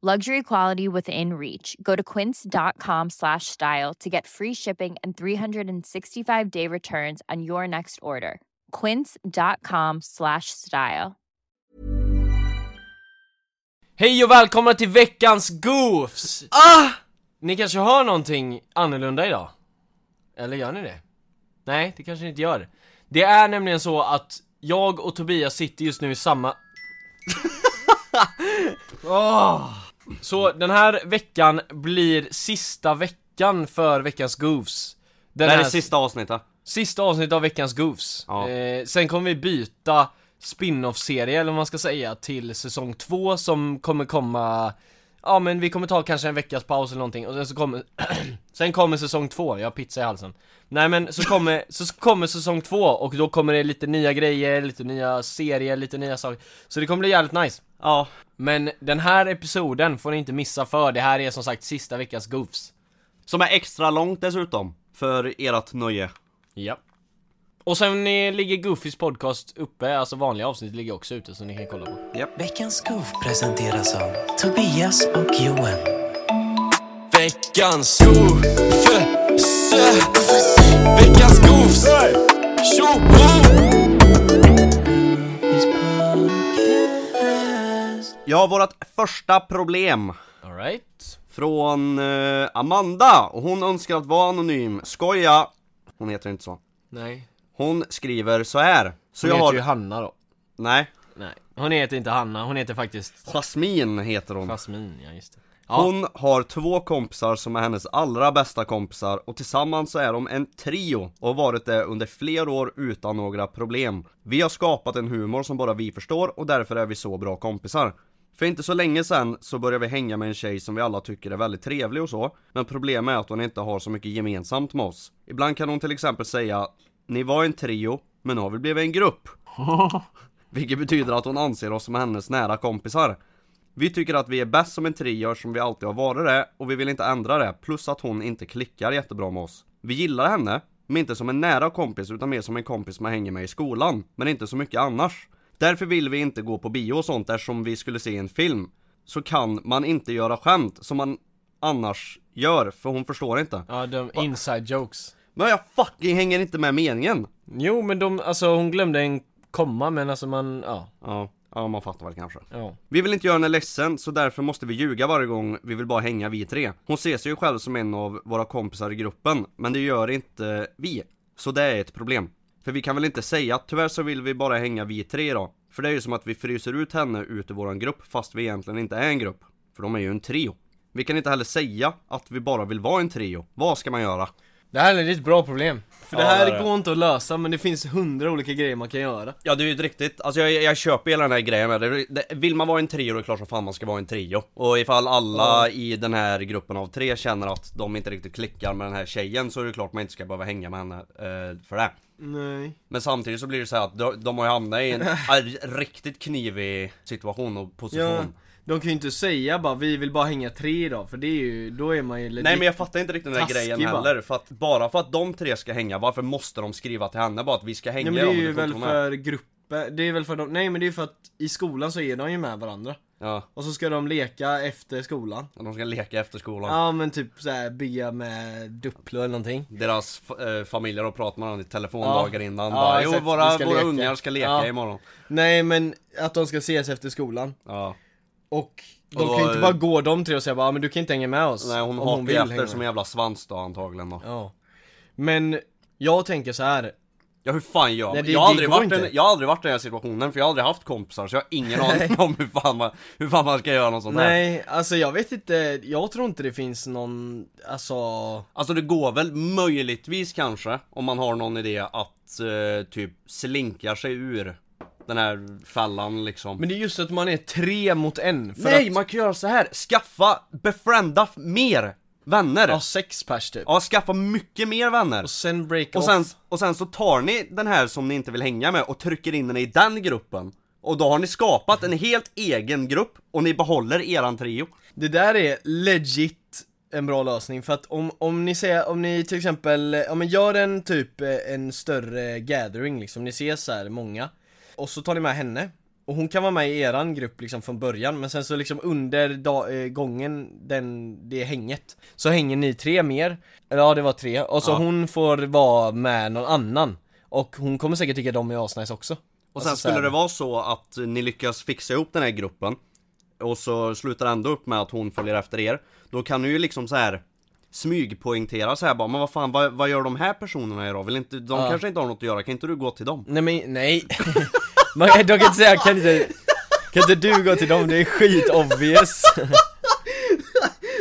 Luxury quality within reach. Go to quince.com slash style to get free shipping and 365 day returns on your next order. Quince.com slash style. Hej och välkomna till veckans Goofs! Ah! Ni kanske hör någonting annorlunda idag? Eller gör ni det? Nej, det kanske ni inte gör. Det är nämligen så att jag och Tobias sitter just nu i samma... Åh! Så den här veckan blir sista veckan för veckans Goofs. Den Det här är sista avsnittet. Sista avsnittet av veckans Goofs. Ja. Eh, sen kommer vi byta spin-off-serie, eller vad man ska säga, till säsong två som kommer komma Ja men vi kommer ta kanske en veckas paus eller någonting och sen så kommer Sen kommer säsong två, jag har pizza i halsen Nej men så kommer, så kommer säsong två och då kommer det lite nya grejer, lite nya serier, lite nya saker Så det kommer bli jävligt nice Ja. Men den här episoden får ni inte missa för det här är som sagt sista veckans Goofs Som är extra långt dessutom. För ert nöje. Ja Och sen eh, ligger Goofys podcast uppe, alltså vanliga avsnitt ligger också ute så ni kan kolla på Veckans Goof presenteras av Tobias och Johan. Veckans Goof Veckans Goofs Tjoho! Ja, vårt första problem. Alright Från eh, Amanda. Och hon önskar att vara anonym. Skoja. Hon heter inte så. Nej Hon skriver så här. Så Hon jag heter har... ju Hanna då Nej. Nej, hon heter inte Hanna, hon heter faktiskt Jasmin heter hon. Jasmin, ja just det Ja, Hon har två kompisar som är hennes allra bästa kompisar och tillsammans så är de en trio och har varit det under flera år utan några problem. Vi har skapat en humor som bara vi förstår och därför är vi så bra kompisar. För inte så länge sedan så började vi hänga med en tjej som vi alla tycker är väldigt trevlig och så. Men problemet är att hon inte har så mycket gemensamt med oss. Ibland kan hon till exempel säga Ni var en trio, men nu har vi blivit en grupp. Vilket betyder att hon anser oss som hennes nära kompisar. Vi tycker att vi är bäst som en trio som vi alltid har varit det och vi vill inte ändra det, plus att hon inte klickar jättebra med oss. Vi gillar henne, men inte som en nära kompis utan mer som en kompis man hänger med i skolan, men inte så mycket annars. Därför vill vi inte gå på bio och sånt eftersom vi skulle se en film. Så kan man inte göra skämt som man annars gör, för hon förstår inte. ja de inside jokes Men jag fucking hänger inte med meningen! Jo men de, alltså hon glömde en komma men alltså man, ja, Ja, ja man fattar väl kanske. ja Vi vill inte göra henne ledsen, så därför måste vi ljuga varje gång vi vill bara hänga vi tre. Hon ser sig ju själv som en av våra kompisar i gruppen, men det gör inte vi. Så det är ett problem. För vi kan väl inte säga att tyvärr så vill vi bara hänga vi tre då. För det är ju som att vi fryser ut henne ut ur våran grupp fast vi egentligen inte är en grupp. För de är ju en trio. Vi kan inte heller säga att vi bara vill vara en trio. Vad ska man göra? Det här är ett bra problem För Ja, det här det går inte att lösa men det finns hundra olika grejer man kan göra Ja det är ju ett riktigt, alltså jag, jag köper hela den här grejen med det. det. Vill man vara en trio då är det klart som fan man ska vara en trio. Och ifall alla i den här gruppen av tre känner att de inte riktigt klickar med den här tjejen så är det klart man inte ska behöva hänga med henne eh, för det. Nej Men samtidigt så blir det så här att de, de har ju hamnat i en, riktigt knivig situation och position. Ja, De kan ju inte säga bara vi vill bara hänga tre idag för det är ju, då är man ju legit Nej men jag fattar inte riktigt den taskig grejen bara. heller, för att bara för att de tre ska hänga, varför måste de skriva till henne bara att vi ska hänga Nej men det är ju väl för grupper, det är väl för de, nej men det är för att i skolan så är de ju med varandra Ja, Och så ska de leka efter skolan. De ska leka efter skolan. Ja men typ såhär bygga med Duplo eller någonting. Deras eh, familjer har pratat med varandra i telefon Ja. dagar innan. Ja, bara, Jo våra, ska våra leka." ungar ska leka Ja. imorgon. Nej men att de ska ses efter skolan. Ja. Och de Och då- kan ju inte bara gå de tre och säga bara "Ja, men du kan inte hänga med oss. Nej hon hakar efter som en med." jävla svans då antagligen då. Ja. Men jag tänker så här. Ja hur fan gör man? Jag har aldrig varit inte. en, jag har aldrig varit i den här situationen för jag har aldrig haft kompisar så jag har ingen aning om hur fan man, hur fan man ska göra något sånt här Nej, alltså jag vet inte, jag tror inte det finns någon, alltså Alltså det går väl möjligtvis kanske, om man har någon idé att eh, typ slinka sig ur den här fällan liksom Men det är just att man är tre mot en för Nej, att, man kan göra så här. skaffa, befrienda mer vänner. Ja, sex pers typ. Ja, skaffa mycket mer vänner. Och sen break och off. sen, och sen så tar ni den här som ni inte vill hänga med och trycker in den i den gruppen. Och då har ni skapat en helt egen grupp och ni behåller eran trio. Det där är legit en bra lösning för att om, om ni säger, om ni till exempel, ja men gör en typ eh, en större gathering liksom, ni ses så här många Och så tar ni med henne och hon kan vara med i eran grupp liksom från början men sen så liksom under da, eh, gången, den, det hänget Så hänger ni tre mer, ja det var tre, och så Ja. hon får vara med någon annan Och hon kommer säkert tycka de är asnice också Och sen Alltså, så skulle här- det vara så att ni lyckas fixa ihop den här gruppen Och så slutar ändå upp med att hon följer efter er Då kan ni ju liksom så här Smygpoängtera så här bara, men vad fan, vad, vad gör de här personerna idag? Vill inte, de Ja. kanske inte har något att göra, kan inte du gå till dem? Nej men, nej Man, De kan inte säga, kan inte, kan inte du gå till dem? Det är skit obvious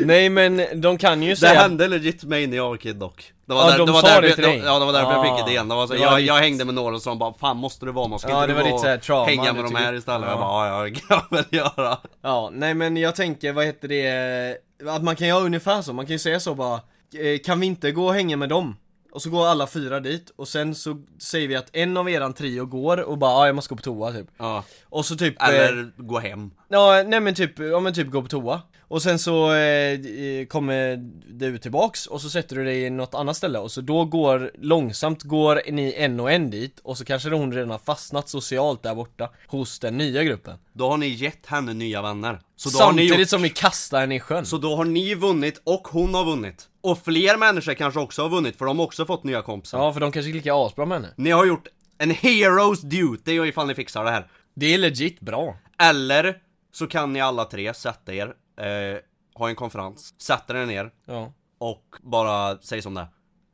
Nej men de kan ju Det säga hände legit mig när jag var kid dock Det var, Ja, där, de det var sa därför, det till dig? Ja det var därför jag Ah. fick idén, det var så, Det var jag, ditt- jag hängde med några som bara 'Fan måste du vara med? Ska Ja, inte det du var här och trauma, hänga du med de tycker- här istället? Ja. Jag bara ja, jag kan väl göra Ja, nej men jag tänker, vad heter det, att man kan göra ungefär så, man kan ju säga så bara eh, Kan vi inte gå och hänga med dem? Och så går alla fyra dit, och sen så säger vi att en av eran trio går och bara ah, jag måste gå på toa typ. Ja, Och så typ eh, eller gå hem Ja, nej men typ, ja men typ gå på toa. Och sen så eh, kommer du tillbaks och så sätter du dig i något annat ställe och så då går, långsamt går ni en och en dit och så kanske hon redan har fastnat socialt där borta hos den nya gruppen. Då har ni gett henne nya vänner. Så då har ni Samtidigt gjort, som ni kastar henne i sjön. Så då har ni vunnit och hon har vunnit. Och fler människor kanske också har vunnit för de har också fått nya kompisar. Ja för de kanske klickar asbra med henne. Ni har gjort en heroes duty ifall ni fixar det här. Det är legit bra. Eller så kan ni alla tre sätta er, eh, ha en konferens, sätta er ner Ja och bara säga som det är.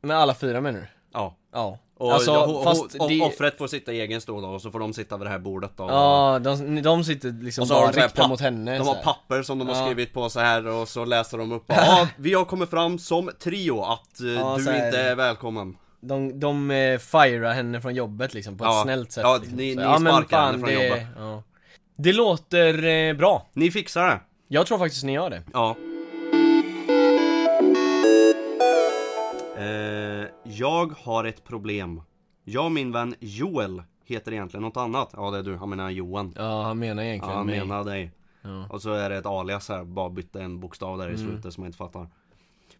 Med alla fyra menar du? Ja. Ja Och Alltså, ho- fast ho- det- offret får sitta i egen stol då, och så får de sitta vid det här bordet då. Ja, de, de sitter liksom Och så har bara de så här riktade papp- mot henne De så har här. papper som de har Ja. skrivit på så här och så läser de upp Ja, vi har kommit fram som trio att eh, Ja, du så här- inte är välkommen De, de eh, firar henne från jobbet liksom på ett Ja, snällt sätt ja, liksom. ni- Så, ni men sparkar fan, henne från det, jobbet. Ja. Det låter eh, bra, Ni fixar det? jag tror faktiskt ni gör det. Ja. Eh, Jag har ett problem. Jag och min vän Joel heter egentligen något annat. Ja det är du, han menar Johan. Ja, han menar Ja, egentligen han mig. menar dig. Ja. Och så är det ett alias här, bara bytte en bokstav där i Mm. slutet som jag inte fattar.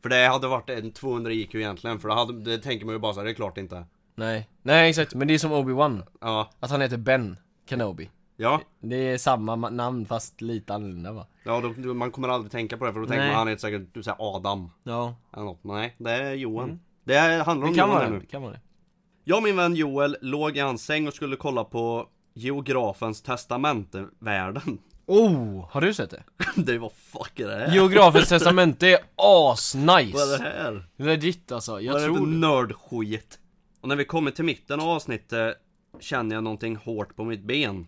För det hade varit en 200 IQ egentligen, för det, hade, det tänker man ju bara så här, det är klart inte. Nej, nej exakt, men det är som Obi-Wan. Ja, Att han heter Ben Kenobi ja, Det är samma ma- namn fast lite annorlunda va? ja då, man kommer aldrig tänka på det för då tänker Nej. man han heter säkert, du säger Adam Ja, eller något. Nej, det är Johan Det är, handlar det om kan Johan vara här det, nu det kan vara det Jag och min vän Joel låg i hans säng och skulle kolla på Geografens testamentevärlden Oh, har du sett det? Det var fuck är det här? Geografens testamente är asnice! Vad är det här? Legit alltså, jag Vad är det för tror nördskit? Och när vi kommer till mitten av avsnittet Känner jag någonting hårt på mitt ben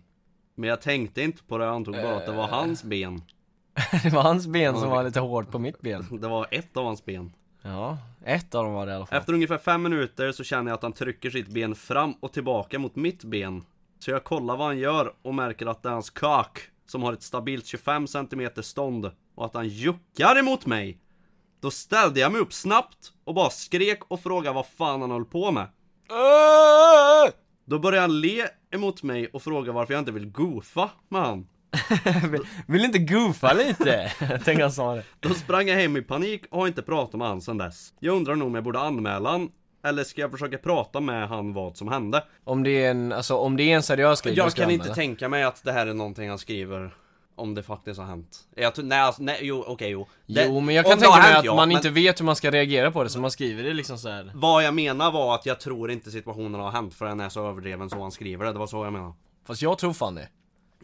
Men jag tänkte inte på det, jag antog bara att det var hans ben. Det var hans ben som var lite hårt på mitt ben. Det var ett av hans ben. Ja, ett av dem var det i alla fall. Efter ungefär fem minuter så känner jag att han trycker sitt ben fram och tillbaka mot mitt ben. Så jag kollar vad han gör och märker att det är hans kak Som har ett stabilt 25 cm stånd Och att han juckar emot mig. Då ställde jag mig upp snabbt och bara skrek och frågade vad fan han höll på med. Då började han le emot mig och fråga varför jag inte vill goofa med han Vill inte goofa lite? Tänk han sa det Då sprang jag hem i panik och har inte pratat med han sen dess. Jag undrar nog om jag borde anmäla han, eller ska jag försöka prata med han vad som hände? Om det är en, alltså om det är en seriös grej Jag kan inte anmäla. tänka mig att det här är någonting han skriver om det faktiskt har hänt. Jag tror, nej, alltså, nej, jo, okej, jo. Det- Jo men jag kan tänka mig att ja, man men inte vet hur man ska reagera på det så man skriver det liksom så här. Vad jag menar var att jag tror inte situationen har hänt för den är så överdriven så han skriver det, det var så jag menar. Fast jag tror fan det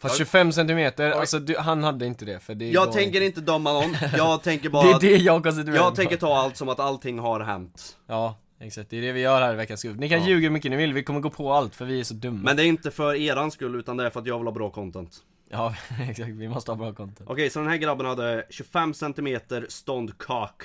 Fast Jag- 25 centimeter, alltså du, han hade inte det för det Jag tänker inte döma någon, jag tänker bara Det är det jag koncentrerar Jag tänker ta allt som att allting har hänt. Ja, exakt, det är det vi gör här i veckans grupp Ni kan Ja. ljuga hur mycket ni vill, vi kommer gå på allt för vi är så dumma Men det är inte för eran skull utan det är för att jag vill ha bra content. Ja, exakt, vi måste ha bra content Okej, så den här grabben hade 25 cm ståndkak.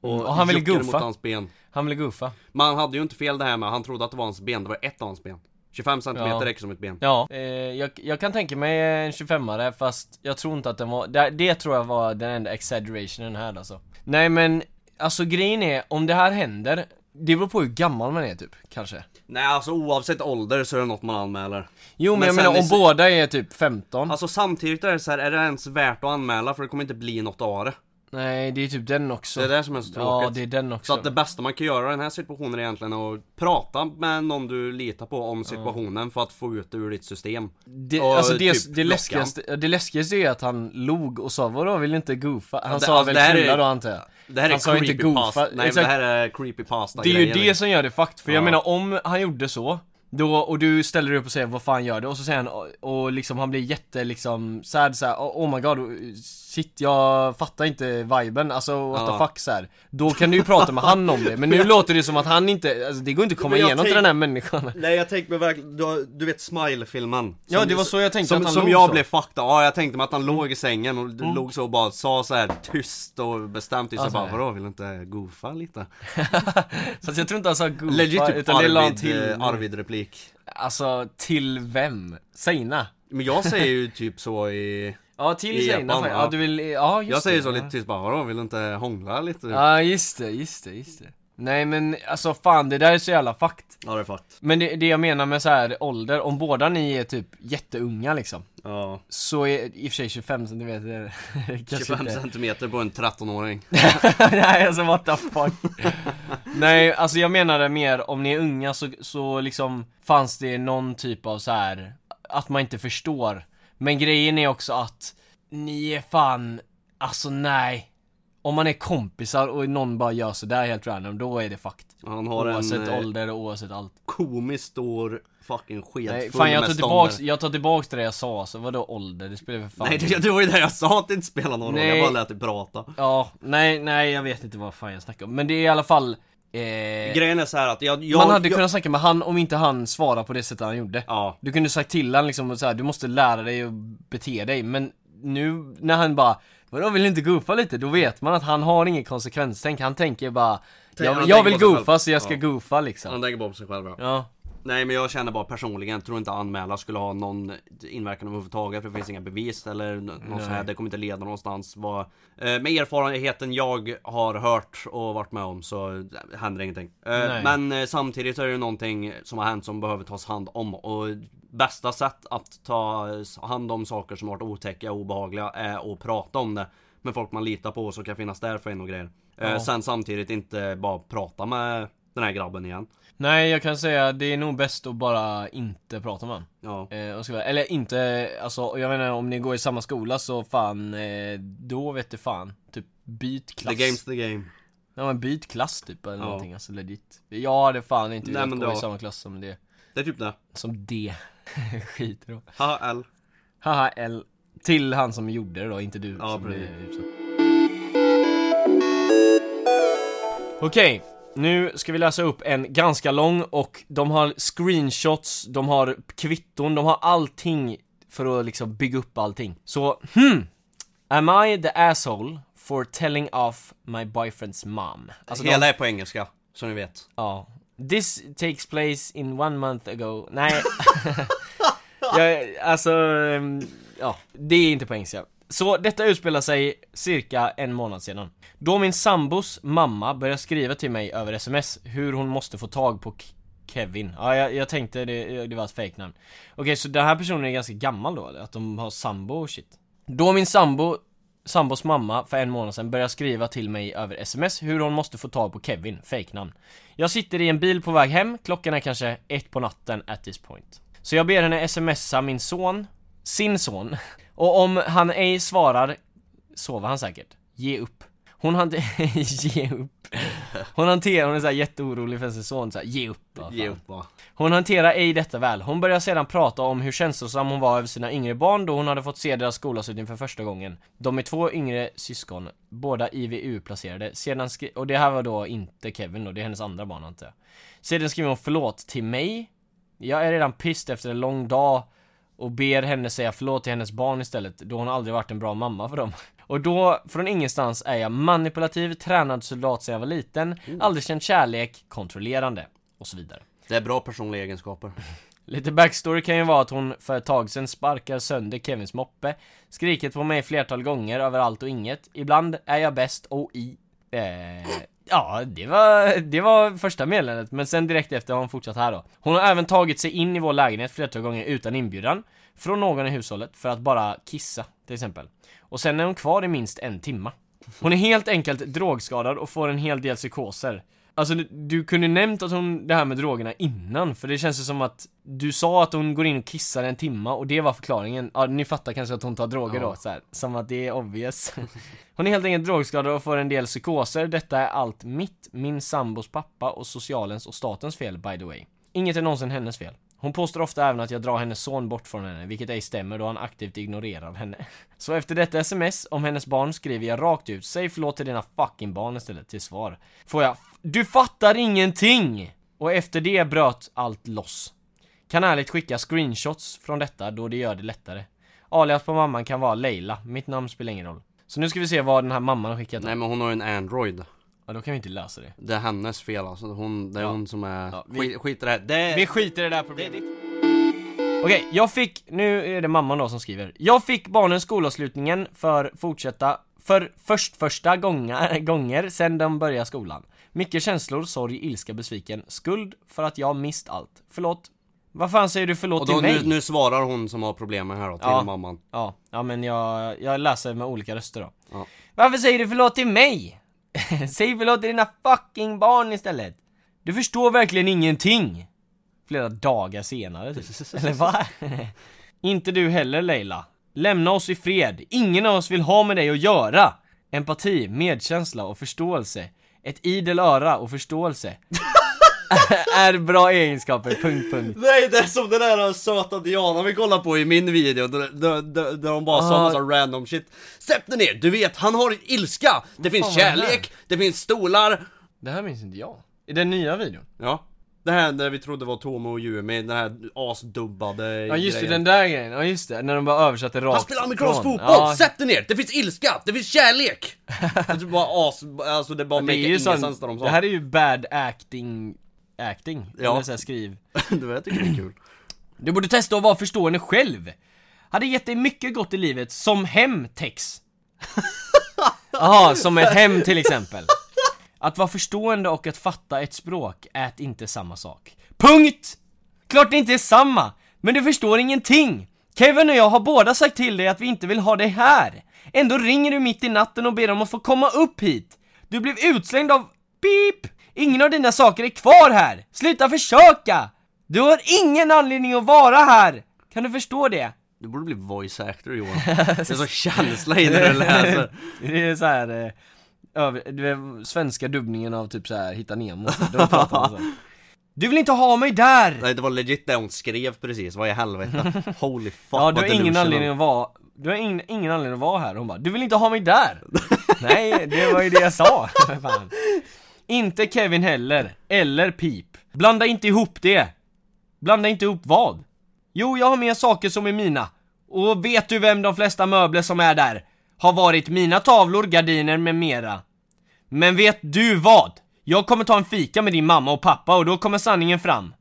Och, Mm, och han ville goofa. mot hans ben. Han ville goofa Men han hade ju inte fel det här med, han trodde att det var hans ben, det var ett av hans ben. 25 cm Ja. räcker som ett ben. Ja, eh, jag, jag kan tänka mig en 25are fast jag tror inte att den var, det, det tror jag var den enda exaggerationen här alltså Nej men, alltså grejen är, om det här händer, det beror på hur gammal man är typ, kanske Nej alltså oavsett ålder så är det något man anmäler. Jo men, Men jag menar om är- båda är typ 15 Alltså samtidigt är det så här, är det ens värt att anmäla för det kommer inte bli något av det. Nej det är typ den också Det är det som är så Ja tråkigt. det är den också Så att det bästa man kan göra i den här situationen är egentligen att prata med någon du litar på om situationen för att få ut det ur ditt system. Det, Och alltså det, typ det, läskigaste, det läskigaste är att han log och sa vadå vill inte goofa? Han det- sa alltså, väl är- knulla då antar jag? Det här är Han sa inte goofa. Nej exakt. det här är creepy pasta Det är ju det som gör det fakt, för jag Ja. menar om han gjorde så då, och du ställer dig upp och säger vad fan gör du? Och så säger han, och, liksom han blir jätte liksom sad såhär, oh, my god, shit jag fattar inte viben, alltså what Ja. the fuck så här. Då kan du ju prata med han om det, men nu låter det som att han inte, alltså det går inte att komma jag igenom till den här människan Nej jag tänkte mig verkligen, du, du vet Smile-filmen Ja, det var så jag tänkte Som, att han som låg jag så. Mm. blev fucked Ja jag tänkte mig att han låg i sängen och låg så och bara sa så här tyst och bestämt sig Alltså, bara ja. Vadå vill du inte goofa lite? Fast jag tror inte han sa goofa, Legit typ utan det la han Arvid, till eh, Arvid-replik Alltså, till vem? Seina? Men jag säger ju typ så i Ja, till Seina, ja. du vill, ja just Jag säger det, så ja. lite tyst bara Vadå vill du inte hångla lite? Ja just det, just det, just det Nej men alltså fan det där är så jävla fakt Ja det är fucked. Men det, det jag menar med så här ålder, om båda ni är typ jätteunga liksom Ja. Så är i och för sig 25 centimeter kanske 25 inte centimeter på en 13-åring Nej alltså what the fuck? Nej alltså jag menade mer om ni är unga så, så liksom fanns det någon typ av så här att man inte förstår. Men grejen är också att ni är fan, alltså nej Om man är kompisar och någon bara gör sådär helt random, då är det fakt Han har Oavsett en eh, ålder och oavsett allt. komiskt stor fucking sked Nej, full fan jag tar tillbaks, jag tar tillbaks det jag sa, så vadå ålder? Det spelar för fan Nej det, det var ju det jag sa att det inte spelar någon roll, Nej. jag bara lät dig prata. Ja, nej, nej jag vet inte vad fan jag snackar om. Men det är i alla fall eh, Grejen är så här att jag, jag Man hade jag, kunnat snacka med han om inte han svarade på det sättet han gjorde. Ja, Du kunde sagt till han liksom så här, du måste lära dig att bete dig. Men nu när han bara Vadå vill du inte goofa lite? Då vet man att han har ingen konsekvenstänk, han tänker bara Tänk- Jag, jag vill goofa så jag ska Ja. goofa liksom han tänker bara på sig själv ja. Ja, Nej men jag känner bara personligen, tror inte anmäla skulle ha någon inverkan överhuvudtaget för det finns inga bevis eller något Nej. sånt här, det kommer inte leda någonstans Vad, eh, Med erfarenheten jag har hört och varit med om så händer ingenting eh, Nej. Men eh, samtidigt så är det någonting som har hänt som behöver tas hand om och Bästa sätt att ta hand om saker som varit otäcka och obehagliga är att prata om det Med folk man litar på som kan finnas där för en och grejer eh, Ja. Sen samtidigt inte bara prata med den här grabben igen nej jag kan säga det är nog bäst att bara inte prata med honom Ja Eh, eller inte, alltså jag menar om ni går i samma skola så fan, eh, då vet du fan. Typ byt klass. The game's the game Ja men byt klass typ eller Ja. någonting, alltså legit. Jag hade fan inte velat gå då- i samma klass som det. Det är typ det Som det. Skit då. Haha L Haha L. Till han som gjorde det då, inte du. Ja, som precis. blev utsatt. Okej, nu ska vi läsa upp en ganska lång och de har screenshots, de har kvitton, de har allting för att liksom bygga upp allting. Så, hmm! Am I the asshole for telling off my boyfriend's mom? Alltså de- Hela är på engelska, så ni vet Ja. This takes place in one month ago. Nej. jag, alltså, ehm, ja. Det är inte på engelska. Så detta utspelar sig cirka en månad sedan. Då min sambos mamma började skriva till mig över sms hur hon måste få tag på Kevin. Ja, jag, jag tänkte det, det var ett fejknamn. Okej, så den här personen är ganska gammal då eller? Att de har sambo och shit. Då min sambo, sambos mamma för en månad sedan börjar skriva till mig över sms hur hon måste få tag på Kevin, fejknamn. Jag sitter i en bil på väg hem, klockan är kanske ett på natten at this point. Så jag ber henne smsa min son, sin son, och om han ej svarar sover han säkert. Ge upp. Hon hade, ge upp. Hon hanterar, hon är såhär jätteorolig för sin son, såhär, ge upp va, Ge upp va. Hon hanterar ej detta väl. Hon börjar sedan prata om hur känslosam hon var över sina yngre barn då hon hade fått se deras skolavslutning för första gången. De är två yngre syskon, båda IVU-placerade. Sedan skri- och det här var då inte Kevin då, det är hennes andra barn jag. Sedan skriver hon förlåt till mig. Jag är redan pissed efter en lång dag och ber henne säga förlåt till hennes barn istället, då hon aldrig varit en bra mamma för dem. Och då, från ingenstans, är jag manipulativ, tränad soldat sedan jag var liten, aldrig känt kärlek, kontrollerande och så vidare. Det är bra personliga egenskaper. Lite backstory kan ju vara att hon för ett tag sedan sparkar sönder Kevins moppe Skrikit på mig flertal gånger över allt och inget Ibland är jag bäst och i eh, Ja, det var, det var första meddelandet men sen direkt efter har hon fortsatt här då. Hon har även tagit sig in i vår lägenhet flertal gånger utan inbjudan Från någon i hushållet för att bara kissa till exempel. Och sen är hon kvar i minst en timma. Hon är helt enkelt drogskadad och får en hel del psykoser. Alltså du, du kunde nämnt att hon, det här med drogerna innan, för det känns ju som att Du sa att hon går in och kissar en timma och det var förklaringen, ja ni fattar kanske att hon tar droger då så här, som att det är obvious. Hon är helt enkelt drogskadad och får en del psykoser, detta är allt mitt, min sambos pappa och socialens och statens fel by the way. Inget är någonsin hennes fel hon påstår ofta även att jag drar hennes son bort från henne, vilket ej stämmer då han aktivt ignorerar henne. Så efter detta sms om hennes barn skriver jag rakt ut, säg förlåt till dina fucking barn istället till svar. Får jag, du fattar ingenting! Och efter det bröt allt loss. Kan ärligt skicka screenshots från detta då det gör det lättare. Alias på mamman kan vara Leila, mitt namn spelar ingen roll. Så nu ska vi se vad den här mamman har skickat. Nej men hon har ju en Android. Ja, då kan vi inte läsa det. Det är hennes fel alltså. Hon, det är Ja. hon som är... Ja, vi- skit, skit i det här. Det... Vi skiter i det där problemet. Okej, jag fick, nu är det mamman då som skriver. Jag fick barnen skolavslutningen för fortsätta, för först första gånger, gånger sen de började skolan. Mycket känslor, sorg, ilska, besviken, skuld för att jag mist allt. Förlåt. Vad fan säger du förlåt Och då, till mig? nu, nu svarar hon som har problemen här då, till Ja. mamman. Ja, ja men jag, jag läser med olika röster då. Ja. Varför säger du förlåt till mig? Säg förlåt till dina fucking barn istället! Du förstår verkligen ingenting! Flera dagar senare typ. Eller va? Inte du heller Leila. Lämna oss i fred. Ingen av oss vill ha med dig att göra! Empati, medkänsla och förståelse. Ett idel öra och förståelse. är bra egenskaper, punkt, punkt. Nej det är som den där söta Diana vi kollar på i min video, där, där, där, där de bara sa Ah. massa random shit Sätt dig ner, du vet, han har ilska! Det finns kärlek, det finns stolar Det här minns inte jag. I den nya videon? Ja Det här där vi trodde var Tomo och Yumi, den här asdubbade Ja just det, grejen. den där grejen, ja just det, när de bara översatte rakt Han spelar amerikansk från. fotboll! Ja, Sätt dig ner! Det finns ilska! Det finns kärlek! det är bara as, alltså det bara det make är ju sån, när de sa det här är ju bad acting, acting, Ja. eller så här, skriv Du vet, jag tycker det är kul Du borde testa att vara förstående själv Hade gett dig mycket gott i livet, som hem, Tex Jaha, som ett hem till exempel Att vara förstående och att fatta ett språk är inte samma sak Punkt! Klart det inte är samma, men du förstår ingenting! Kevin och jag har båda sagt till dig att vi inte vill ha dig här Ändå ringer du mitt i natten och ber om att få komma upp hit Du blev utslängd av... Beep! Ingen av dina saker är kvar här! Sluta försöka! Du har ingen anledning att vara här! Kan du förstå det? Du borde bli voice actor Johan Det är så känsla i när du läser det är så här. Eh, svenska dubbningen av typ så här Hitta Nemo, de pratar så. Du vill inte ha mig där! Nej det var legit det hon skrev precis, vad i helvete Holy fuck Ja, du har ingen anledning att vara Du har ingen, ingen anledning att vara här, hon bara Du vill inte ha mig där! Nej, det var ju det jag sa, fan Inte Kevin heller, eller Pip Blanda inte ihop det Blanda inte ihop vad? Jo, jag har mer saker som är mina Och vet du vem de flesta möbler som är där? Har varit mina tavlor, gardiner med mera Men vet du vad? Jag kommer ta en fika med din mamma och pappa och då kommer sanningen fram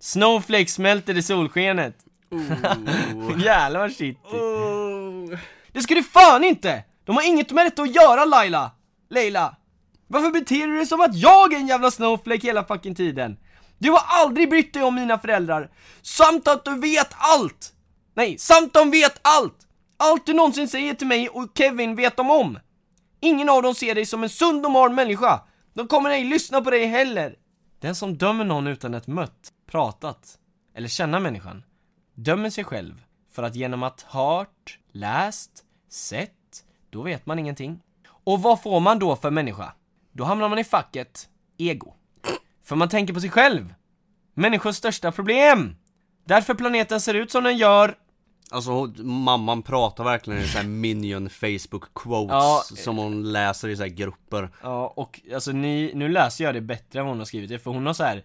Snowflakes smälter i solskenet Jävlar vad shit Det ska du fan inte! De har inget med detta att göra Laila! Leila! Varför beter du dig som att jag är en jävla snowflake hela fucking tiden? Du har aldrig brytt dig om mina föräldrar, samt att du vet allt! Nej, samt de vet allt! Allt du någonsin säger till mig och Kevin vet de om! Ingen av dem ser dig som en sund och normal människa! De kommer ej lyssna på dig heller! Den som dömer någon utan att mött, pratat, eller känna människan, dömer sig själv för att genom att hört, läst, sett, då vet man ingenting. Och vad får man då för människa? Då hamnar man i facket ego. För man tänker på sig själv. Människors största problem. Därför planeten ser ut som den gör. Alltså mamman pratar verkligen i så här minion Facebook quotes Ja. som hon läser i så här grupper Ja, och alltså ni, nu läser jag det bättre än vad hon har skrivit det, för hon har så här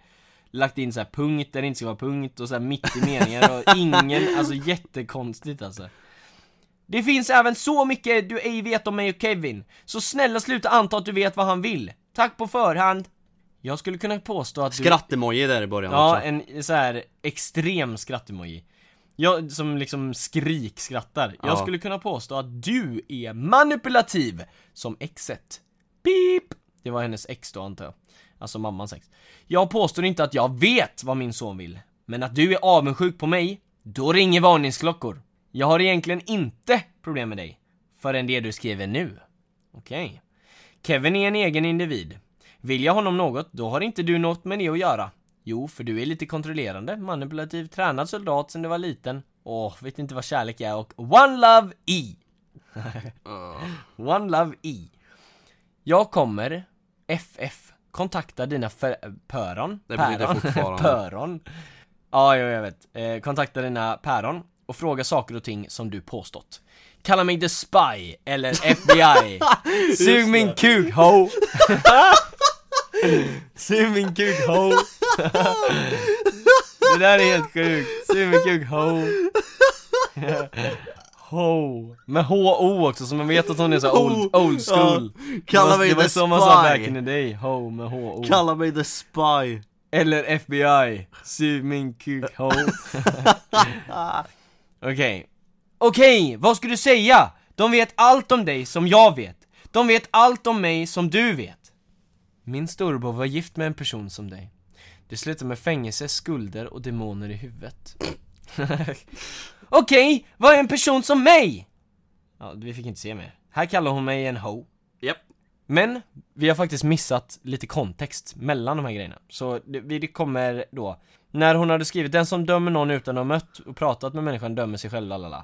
lagt in så här punkt där det inte ska vara punkt och så här mitt i meningar och ingen, alltså jättekonstigt alltså. Det finns även så mycket du ej vet om mig och Kevin, så snälla sluta anta att du vet vad han vill. Tack på förhand. Jag skulle kunna påstå att du... Skrattemoji där i början Ja, också en så här extrem skrattemoji. Jag som liksom skrik-skrattar. Jag Ja. skulle kunna påstå att du är manipulativ som exet. Beep! Det var hennes ex då antar jag. Alltså mammans ex. Jag påstår inte att jag vet vad min son vill. Men att du är avundsjuk på mig, då ringer varningsklockor. Jag har egentligen inte problem med dig. Förrän det du skriver nu. Okej. Kevin är en egen individ. Vill jag honom något, då har inte du något med det att göra. Jo, för du är lite kontrollerande, manipulativ, tränad soldat sen du var liten. Åh, vet inte vad kärlek är och One Love E! One Love E. Jag kommer, FF, kontakta dina pöron. Det blir det fortfarande. pöron. Ja, ja, jag vet. Eh, kontakta dina päron och fråga saker och ting som du påstått. Kalla mig The Spy eller FBI. Sug min kuk ho. Sug min kuk ho. Det där är helt sjukt. Sug min kuk ho. Ho. Med H-O också, så man vet att hon är så old, old school. Kalla det var, mig det var The så man sa Spy. back in the day, ho med H-O. Kalla mig the spy Eller FBI, sug min kuk ho Okej. Okej, vad ska du säga? De vet allt om dig som jag vet. De vet allt om mig som du vet. Min storebror var gift med en person som dig. Det slutade med fängelse, skulder och demoner i huvudet. Okej, vad är en person som mig? Ja, vi fick inte se mer. Här kallar hon mig en ho Japp. Men vi har faktiskt missat lite kontext mellan de här grejerna. Så det, vi- det kommer då, när hon hade skrivit 'Den som dömer någon utan att ha mött och pratat med människan dömer sig själv, lalala.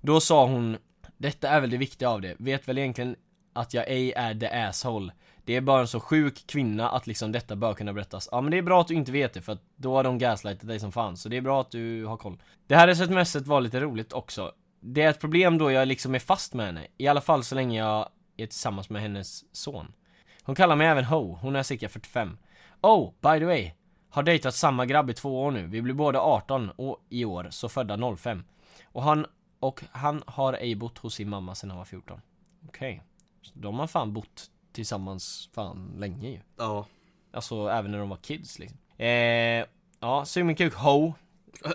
Då sa hon 'Detta är väl det viktiga av det, vet väl egentligen att jag ej är the asshole' Det är bara en så sjuk kvinna att liksom detta bör kunna berättas. Ja men det är bra att du inte vet det för att då har de gaslightat dig som fan, så det är bra att du har koll. Det här smset var lite roligt också. Det är ett problem då jag liksom är fast med henne, i alla fall så länge jag är tillsammans med hennes son. Hon kallar mig även Ho, hon är cirka 45. Oh, by the way. Har dejtat samma grabb i två år nu, vi blir båda 18 och i år, så födda 05. Och han, och han har ej bott hos sin mamma sedan han var 14. Okej. Så De har fan bott tillsammans fan länge ju. Ja Alltså även när de var kids liksom. Eh, ja, sug min kuk ho.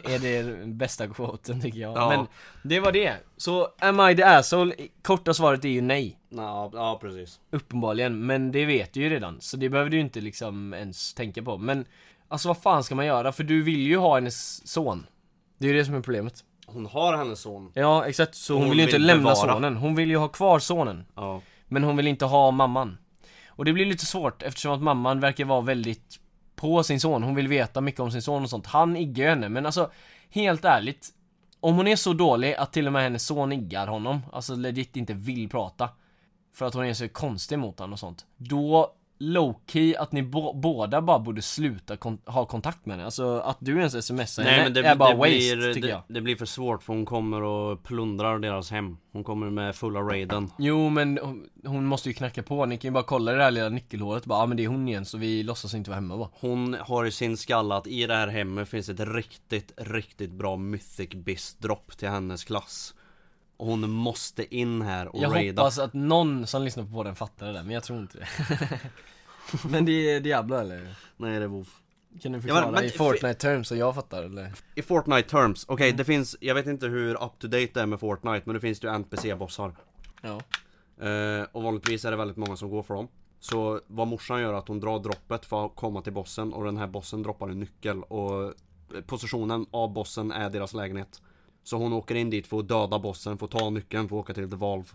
Är det bästa quoten tycker jag. Ja. Men det var det. Så am I the asshole? Korta svaret är ju nej. Ja, ja precis Uppenbarligen, men det vet du ju redan. Så det behöver du ju inte liksom ens tänka på. Men alltså vad fan ska man göra? För du vill ju ha hennes son. Det är ju det som är problemet. Hon har hennes son Ja, exakt. Så hon, Hon vill ju inte vill lämna bevara. sonen. Hon vill ju ha kvar sonen. Ja Men hon vill inte ha mamman. Och det blir lite svårt eftersom att mamman verkar vara väldigt på sin son. Hon vill veta mycket om sin son och sånt. Han iggar henne, men alltså helt ärligt. Om hon är så dålig att till och med hennes son iggar honom, alltså legit inte vill prata. För att hon är så konstig mot honom och sånt. Då low-key att ni båda bara borde sluta kon- ha kontakt med henne. Alltså att du ens smsar Nej henne men det, är bara det, waste blir, tycker det, jag. det blir för svårt för hon kommer och plundrar deras hem Hon kommer med fulla raiden Jo men hon, måste ju knacka på, ni kan ju bara kolla det här lilla nyckelhålet bara, ja ah, men det är hon igen så vi låtsas inte vara hemma bara. Hon har i sin skalle att i det här hemmet finns ett riktigt, riktigt bra mythic biz drop till hennes klass hon måste in här och Jag raida hoppas att någon som lyssnar på den fattar det där, men jag tror inte det Men det är Diablo eller? Nej det är WoW Kan du Ja, förklara men- men- i Fortnite terms så jag fattar eller? I Fortnite terms, okej Mm. det finns, jag vet inte hur up to date det är med Fortnite men det finns ju NPC-bossar Ja eh, Och vanligtvis är det väldigt många som går för dem Så vad morsan gör är att hon drar droppet för att komma till bossen och den här bossen droppar en nyckel och positionen av bossen är deras lägenhet. Så hon åker in dit för att döda bossen, för att ta nyckeln för att åka till The Valve.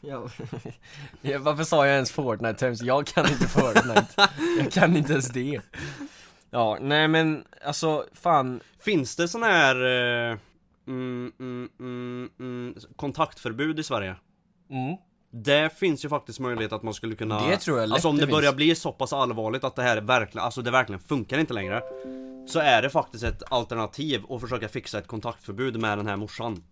Ja. varför sa jag ens Fortnite terms? Jag kan inte Fortnite. jag kan inte ens det. Ja, nej men alltså fan. Finns det sån här eh, mm, mm, mm, mm, kontaktförbud i Sverige? Mm. Det finns ju faktiskt möjlighet att man skulle kunna Det tror jag lätt Alltså om det det, börjar finns. bli så pass allvarligt att det här verkligen, alltså det verkligen funkar inte längre Så är det faktiskt ett alternativ att försöka fixa ett kontaktförbud med den här morsan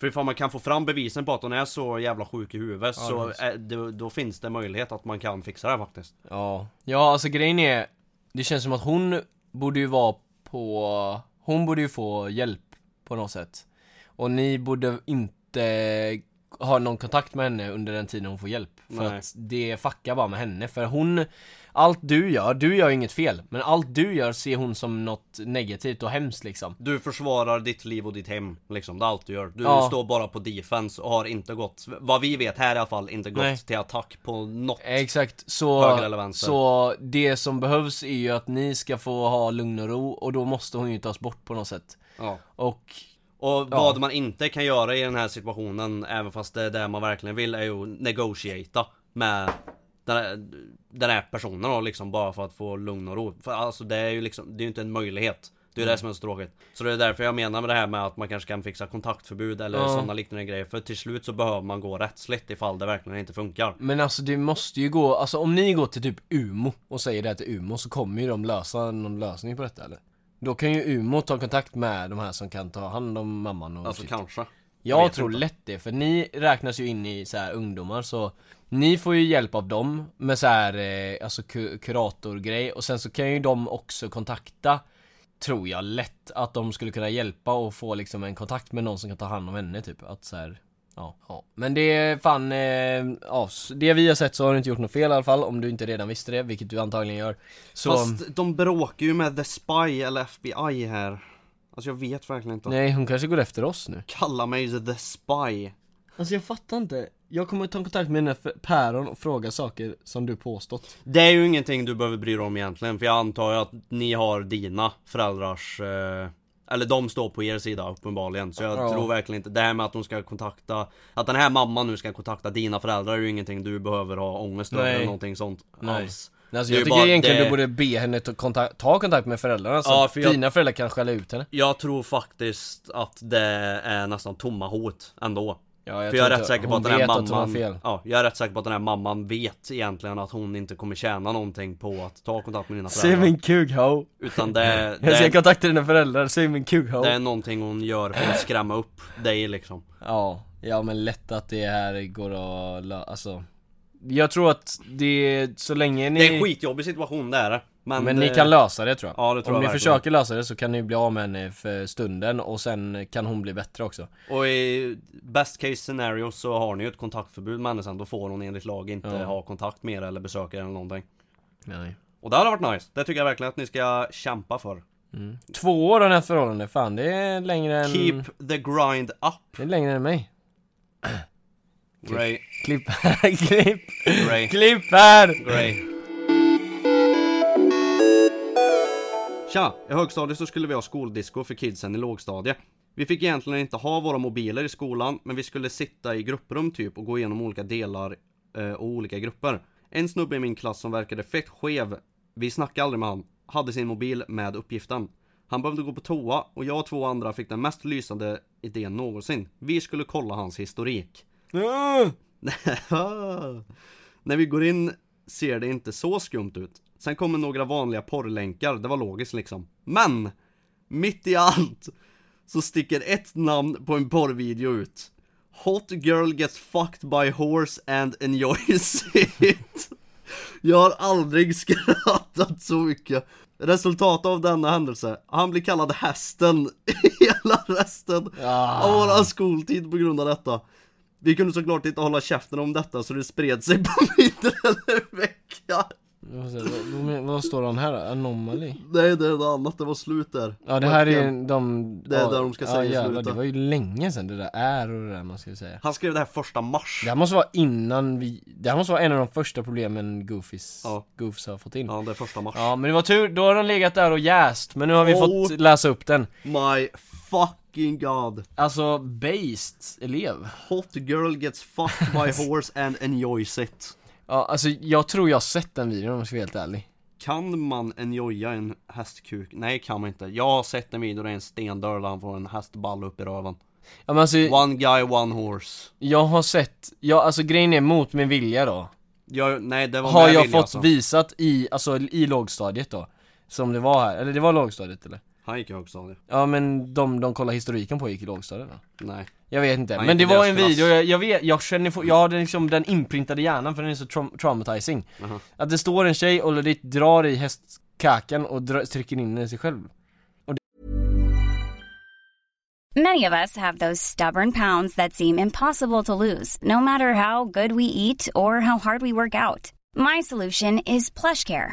För ifall man kan få fram bevisen på att hon är så jävla sjuk i huvudet så visst. är, då, då finns det möjlighet att man kan fixa det faktiskt Ja. Ja, alltså grejen är, det känns som att hon borde ju vara på, hon borde ju få hjälp på något sätt. Och ni borde inte ha någon kontakt med henne under den tiden hon får hjälp. För Nej. att det fuckar bara med henne. För hon, allt du gör, du gör inget fel. Men allt du gör ser hon som något negativt och hemskt liksom. Du försvarar ditt liv och ditt hem liksom, det är allt du gör Du Ja. står bara på defense och har inte gått, vad vi vet här i alla fall, inte gått Nej. till attack på något Exakt, så, Höger eller vänster? så det som behövs är ju att ni ska få ha lugn och ro och då måste hon ju tas bort på något sätt. Ja Och Och vad man inte kan göra i den här situationen, även fast det är det man verkligen vill, är ju att negotiata med den här, den här personen då liksom, bara för att få lugn och ro. För alltså det är ju liksom, det är ju inte en möjlighet. Det är ju det som är så tråkigt. Så det är därför jag menar med det här med att man kanske kan fixa kontaktförbud eller Ja. sådana liknande grejer. För till slut så behöver man gå rättsligt ifall det verkligen inte funkar. Men alltså det måste ju gå, alltså om ni går till typ Umo och säger det till Umo så kommer ju de lösa någon lösning på detta eller? Då kan ju Umo ta kontakt med de här som kan ta hand om mamman och Alltså shit. kanske. Jag vet tror inte. lätt det, för ni räknas ju in i så här ungdomar så Ni får ju hjälp av dem med så här, eh, alltså ku- kuratorgrej och sen så kan ju de också kontakta Tror jag lätt att de skulle kunna hjälpa och få liksom en kontakt med någon som kan ta hand om henne typ, att så här, Ja, ja. Men det är fan, eh, ja, det vi har sett så har du inte gjort något fel i alla fall om du inte redan visste det, vilket du antagligen gör Så, Fast de bråkar ju med The Spy eller FBI här. Alltså jag vet verkligen inte. nej hon kanske går efter oss nu Kalla mig The Spy. Alltså jag fattar inte, jag kommer ta kontakt med här päron och fråga saker som du påstått. Det är ju ingenting du behöver bry dig om egentligen, för jag antar ju att ni har dina föräldrars eh, Eller de står på er sida uppenbarligen, så jag Ja. tror verkligen inte Det här med att de ska kontakta Att den här mamman nu ska kontakta dina föräldrar är ju ingenting du behöver ha ångest över eller någonting sånt Nej. alls. Alltså jag tycker bara egentligen det- du borde be henne ta kontakt, ta kontakt med föräldrarna så Ja, att för jag- dina föräldrar kan skälla ut henne. Jag tror faktiskt att det är nästan tomma hot ändå Ja, jag För jag är rätt säker på att den här mamman fel. Ja, jag är rätt säker på att den här mamman vet egentligen att hon inte kommer tjäna någonting på att ta kontakt med dina föräldrar min kuk ho! Utan det, Jag ska det, kontakta dina föräldrar, se min kuk ho! det är någonting hon gör för att skrämma upp dig liksom Ja, ja men lätt att det här går att lö- alltså Jag tror att det, så länge ni Det är en skitjobbig situation det är det. Men, Men ni eh, kan lösa det tror jag. Ja, det tror Om jag ni verkligen. försöker lösa det så kan ni bli av med henne för stunden och sen kan hon bli bättre också. Och i best case scenario så har ni ju ett kontaktförbud med henne sen. Då får hon enligt lag inte Ja. ha kontakt med er eller besöka er eller någonting. Nej. Och det hade varit nice, det tycker jag verkligen att ni ska kämpa för. Två år har ni haft förhållande, fan det är längre än Keep the grind up. Det är längre än mig Gray, Klipp här, klipp! Gray, Klipp här! Gray Tja! I högstadiet så skulle vi ha skoldisco för kidsen i lågstadiet. Vi fick egentligen inte ha våra mobiler i skolan, men vi skulle sitta i grupprum typ och gå igenom olika delar eh, och olika grupper. En snubbe i min klass som verkade fett skev, vi snackade aldrig med han, hade sin mobil med uppgiften. Han behövde gå på toa och jag och två andra fick den mest lysande idén någonsin. Vi skulle kolla hans historik. När vi går in ser det inte så skumt ut. Sen kommer några vanliga porrlänkar, det var logiskt liksom. Men! Mitt i allt så sticker ett namn på en porrvideo ut. Hot girl gets fucked by horse and enjoys it. Jag har aldrig skrattat så mycket. Resultatet av denna händelse, han blir kallad hästen hela resten av våran skoltid på grund av detta. Vi kunde såklart inte hålla käften om detta så det spred sig på mindre än en vecka. Vad, vad, står han här då? Anomaly? Nej det är något annat, det var slut där Ja det här är de... Det är ja, där de ska ja, säga jävlar, slutet. det var ju länge sedan det där är och det där man ska säga Han skrev det här första mars Det här måste vara innan vi... Det här måste vara en av de första problemen Goofys, Ja. Goofs har fått in Ja det är första mars Ja men det var tur, då har den legat där och jäst, men nu har vi Oh. fått läsa upp den My fucking god. Alltså, based elev. Hot girl gets fucked by horse and enjoys it Ja alltså jag tror jag har sett den videon om jag ska vara helt ärlig. Kan man enjoya en hästkuk? Nej kan man inte. Jag har sett en video där en stendörr där han får en hästball upp i röven. Ja men alltså, One guy, one horse. jag har sett, ja alltså grejen är mot min vilja då. Jag, Nej det var Har med jag vilja, fått alltså. visat i, alltså i lågstadiet då? Som det var här, eller det var lågstadiet eller? Han gick i högstadiet Ja men de, de kollar historiken på gick i lågstadiet då Nej Jag vet inte, Han men det gick i var deras en klass. video, jag, jag vet, jag känner, jag har den liksom den inprintade i hjärnan för den är så traum- traumatizing Aha. Att det står en tjej och legit drar i hästkakan och drar, trycker in den i sig själv Many of us have those stubborn pounds that seem impossible to lose, no matter how good we eat or how hard we work out. My solution is PlushCare.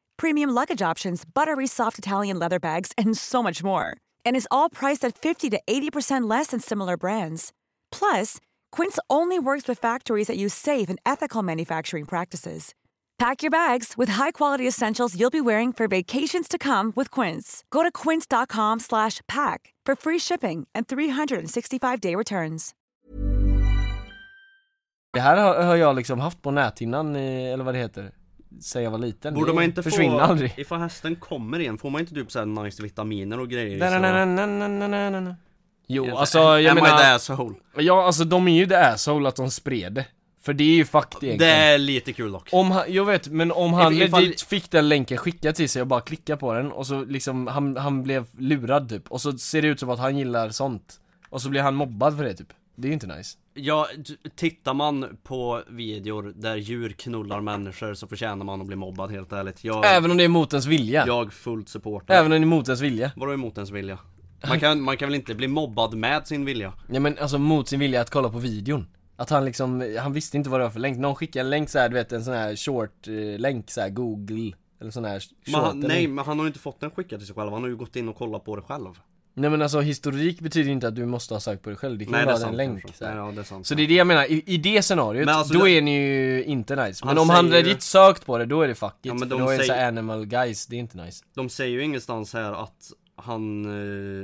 premium luggage options, buttery soft Italian leather bags, and so much more. And is all priced at 50 to 80% less than similar brands. Plus, Quince only works with factories that use safe and ethical manufacturing practices. Pack your bags with high-quality essentials you'll be wearing for vacations to come with Quince. Go to quince.com slash pack for free shipping and 365-day returns. Det här har, jag liksom haft på näthinnan, eller vad det heter Jag var liten. Borde Det man inte försvinner få, aldrig. Ifall hästen kommer igen, får man inte typ såhär nice vitaminer och grejer Na, na, na, na, na, na, na, na, na. Jo Ja, alltså jag am I the menar asshole? Ja alltså de är ju the asshole att de spred det. För det är ju Det egentligen. Är lite kul dock. Om han, jag vet, men om han If- ifall- legit fick den länken skickad till sig och bara klicka på den och så liksom, han, han blev lurad typ. Och så ser det ut som att han gillar sånt. Och så blir han mobbad för det typ Det är ju inte nice. Ja, tittar man på videor där djur knullar människor så förtjänar man att bli mobbad helt ärligt. Jag, Även om det är mot ens vilja. Jag fullt supportar Även om det är mot ens vilja. Vadå emot ens vilja? Man kan, man kan väl inte bli mobbad med sin vilja? Ja men alltså mot sin vilja att kolla på videon. Att han liksom, han visste inte vad det var för länk. Någon skickade en länk så här, du vet en sån här short eh, länk så här google Eller sån här short Men han, nej, men han har ju inte fått den skickad till sig själv, han har ju gått in och kollat på det själv Nej men alltså historik betyder inte att du måste ha sökt på det själv. Det kan Nej ju det vara en länk så. Nej, ja, det är sant. Så det är det jag menar, i, i det scenariot, alltså då det- är ni ju inte nice. Men Han om han säger- legit sökt på det, då är det fuck it. Ja, men För de då är det så säger- animal guys, det är inte nice. De säger ju ingenstans här att han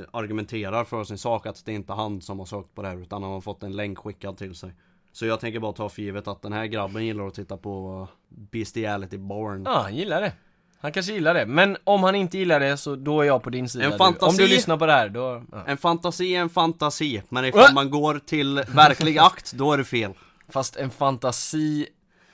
eh, argumenterar för sin sak att det är inte han som har sökt på det här utan han har fått en länk skickad till sig. Så jag tänker bara ta för givet att den här grabben gillar att titta på Bestiality Born. Ja, han gillar det Han kanske gillar det, men om han inte gillar det så då är jag på din sida En fantasi- Om du lyssnar på det här, då... Ja. En fantasi är en fantasi, men ifall Äh! man går till verklig akt, då är det fel Fast en fantasi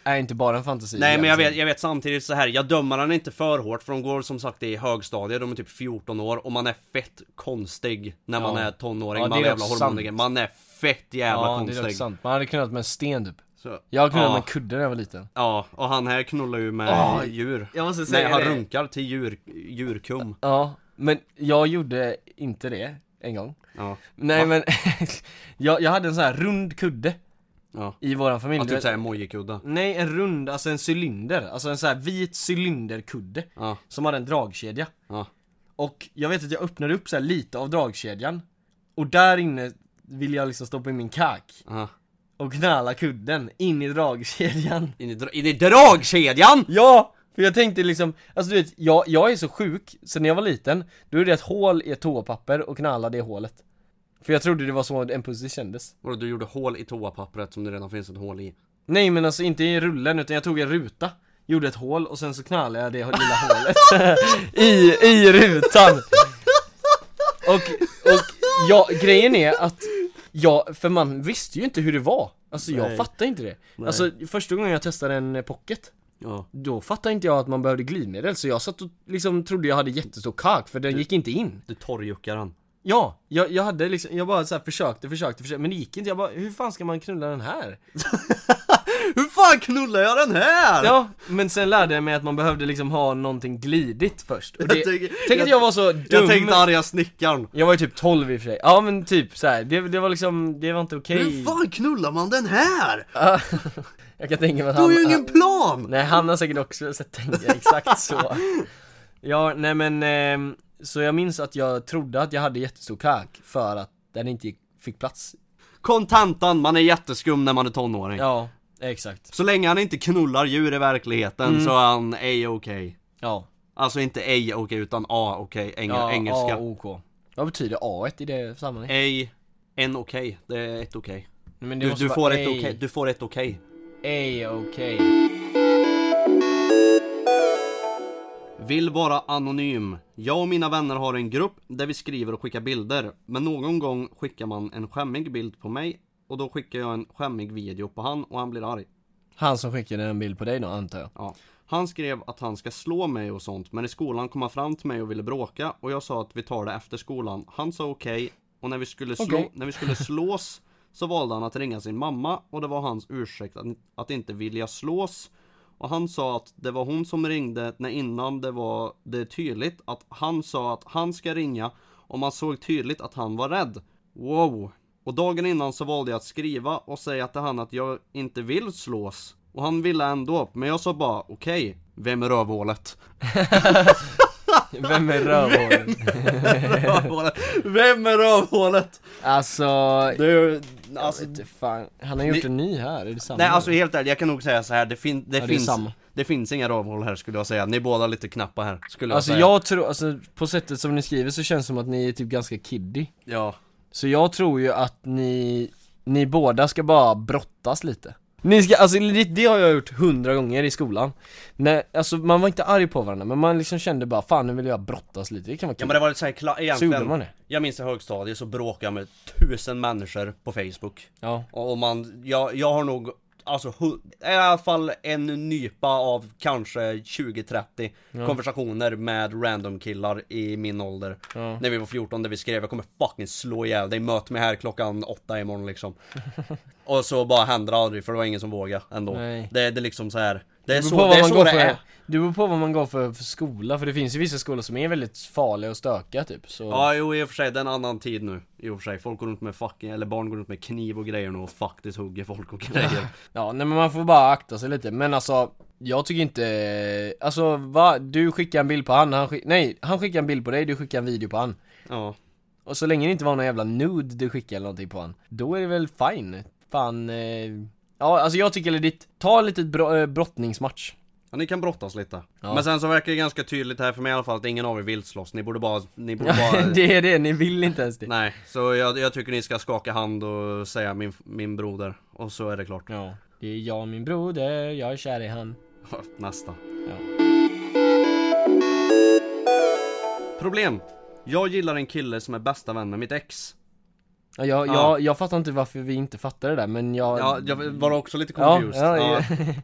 är inte bara en fantasi Nej men jag vet, jag vet samtidigt så här. jag dömer han inte för hårt för de går som sagt i högstadiet, de är typ 14 år och man är fett konstig när man Ja. är tonåring, Ja, man är jävla sant. man är fett jävla Ja, det är konstig sant. Man hade knullat med en sten typ Så, Jag har knullat ja, med en kudde när jag var liten. Ja, och han här knullar ju med Ja, djur. Jag måste Nej säga han det. runkar till djur, djurkum. Ja, men jag gjorde inte det en gång. Ja, Nej Va? men, jag, jag hade en sån här rund kudde ja, i våran familj. Ja du typ såhär mojikudda Nej en rund, alltså en cylinder, alltså en sån här vit cylinderkudde Ja, Som hade en dragkedja. Ja, Och jag vet att jag öppnade upp så här lite av dragkedjan. Och där inne vill jag liksom stoppa in min kak. Ja Och knalla kudden in i dragkedjan In i, dra- in i dragkedjan! Ja! För jag tänkte liksom, alltså du vet, jag, jag är så sjuk, så när jag var liten, då är det ett hål i ett toapapper och knalla det hålet För jag trodde det var så en pussy kändes Vadå du gjorde hål i toapappret som det redan finns ett hål i? Nej men alltså inte i rullen, utan jag tog en ruta Gjorde ett hål och sen så knallade jag det lilla hålet I, i rutan Och, och ja, grejen är att Ja, för man visste ju inte hur det var Alltså jag Nej. fattar inte det Nej. Alltså första gången jag testade en eh, pocket Ja. Då fattade inte jag att man behövde glidmedel så jag satt och liksom trodde jag hade jättestor kak för den gick inte in Du torrjuckar den. Ja, jag, jag hade liksom, jag bara så här försökte, försökte, försökte men det gick inte, jag bara hur fan ska man knulla den här? Hur fan knullar jag den här? Ja, men sen lärde jag mig att man behövde liksom ha någonting glidigt först och det, Jag tänker- Tänk att jag var så dum Jag tänkte arga snickaren. Jag var ju typ 12 i och för sig, ja men typ så här, det, det var liksom, det var inte okej Hur fan knullar man den här? Ja, Jag kan tänka mig att Du har han ju ingen plan! Nej han har säkert också sett tänka exakt så Ja, nej men, ehm, så jag minns att jag trodde att jag hade jättestor kak för att den inte gick- fick plats Kontentan, man är jätteskum när man är tonåring. Ja, exakt Så länge han inte knullar djur i verkligheten Mm. så är han A-okej. Ja, Alltså inte A-okej utan A-okej, Eng ja engelska. A, OK Vad betyder A i det sammanhanget? A, en okej, det är ett okej. Men det Du, måste du, får A. ett okej, du får ett okej. A, okej Vill vara anonym. Jag och mina vänner har en grupp där vi skriver och skickar bilder. Men någon gång skickar man en skämmig bild på mig och då skickar jag en skämmig video på han och han blir arg. Han som skickade en bild på dig då antar jag Ja. Han skrev att han ska slå mig och sånt men i skolan kom han fram till mig och ville bråka och jag sa att vi tar det efter skolan. Han sa okej och när vi, skulle slå, Okej. när vi skulle slås så valde han att ringa sin mamma och det var hans ursäkt att, att inte vilja slås. Och han sa att det var hon som ringde när innan det var det tydligt att han sa att han ska ringa och man såg tydligt att han var rädd. Wow! Och dagen innan så valde jag att skriva och säga till han att jag inte vill slås. Och han ville ändå, men jag sa bara okej, vem är rövhålet? Vem är rövhålet? Vem är rövhålet? Alltså, Det är, alltså alltså, fan. Han har gjort Ni- en ny här, är det samma? nej alltså helt ärligt, jag kan nog säga så här. det, fin, det, Ja, det finns samma. Det finns inga rövhål här skulle jag säga, ni är båda lite knappa här, skulle jag Alltså säga jag tror, alltså på sättet som ni skriver så känns det som att ni är typ ganska kiddy Ja, Så jag tror ju att ni, ni båda ska bara brottas lite. Ni ska, alltså det, det har jag gjort hundra gånger i skolan. Nej, alltså man var inte arg på varandra men man liksom kände bara fan nu vill jag brottas lite, det kan vara ja kul men det var lite såhär, kla- Så egentligen gjorde man det. Jag minns i högstadiet så bråkade jag med tusen människor på Facebook. Ja, Och man, jag, jag har nog Alltså i alla fall en nypa av kanske 20-30 konversationer med random killar i min ålder Ja. När vi var 14 där vi skrev jag kommer fucking slå ihjäl dig, möt mig här klockan åtta imorgon liksom Och så bara hände det aldrig för det var ingen som vågade ändå Nej. Det, det är liksom så här. Det är så det, är vad man så går det för, är. det beror på vad man går för, för skola, för det finns ju vissa skolor som är väldigt farliga och stökiga typ så Ja jo i och för sig, det är en annan tid nu I och för sig, folk går runt med fucking, eller barn går runt med kniv och grejer nu och faktiskt hugger folk och grejer. Ja, nej men man får bara akta sig lite, men alltså Jag tycker inte, alltså va? Du skickar en bild på han, han skick, nej, han skickar en bild på dig, du skickar en video på han. Ja. Och så länge det inte var någon jävla nude du skickade eller någonting på han Då är det väl fine, fan eh, Ja alltså jag tycker ditt, ta en litet bro, eh, brottningsmatch. Ja ni kan brottas lite. Ja. Men sen så verkar det ganska tydligt här för mig i alla fall att ingen av er vill slåss. Ni borde bara, ni borde bara det är det, ni vill inte ens det. Nej, så jag, jag tycker ni ska skaka hand och säga min, min broder. Och så är det klart. Ja, det är jag min broder, jag är kär i han. Nästa. Ja. Problem. Jag gillar en kille som är bästa vän med mitt ex Ja, jag, Ja. jag, jag fattar inte varför vi inte fattar det där men jag Ja, jag var också lite confused ja, Ja. ja.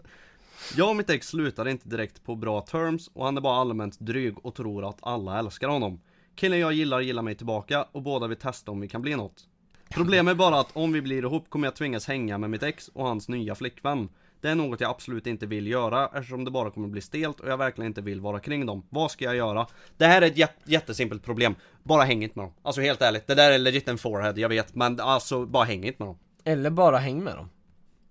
Jag och mitt ex slutade inte direkt på bra terms och han är bara allmänt dryg och tror att alla älskar honom. Killen jag gillar gillar mig tillbaka och båda vill testa om vi kan bli något. Problemet är bara att om vi blir ihop kommer jag tvingas hänga med mitt ex och hans nya flickvän. Det är något jag absolut inte vill göra eftersom det bara kommer bli stelt och jag verkligen inte vill vara kring dem. Vad ska jag göra? Det här är ett jät- jättesimpelt problem. Bara häng inte med dem. Alltså helt ärligt, det där är legit en forehead, jag vet. Men alltså, bara häng inte med dem. Eller bara häng med dem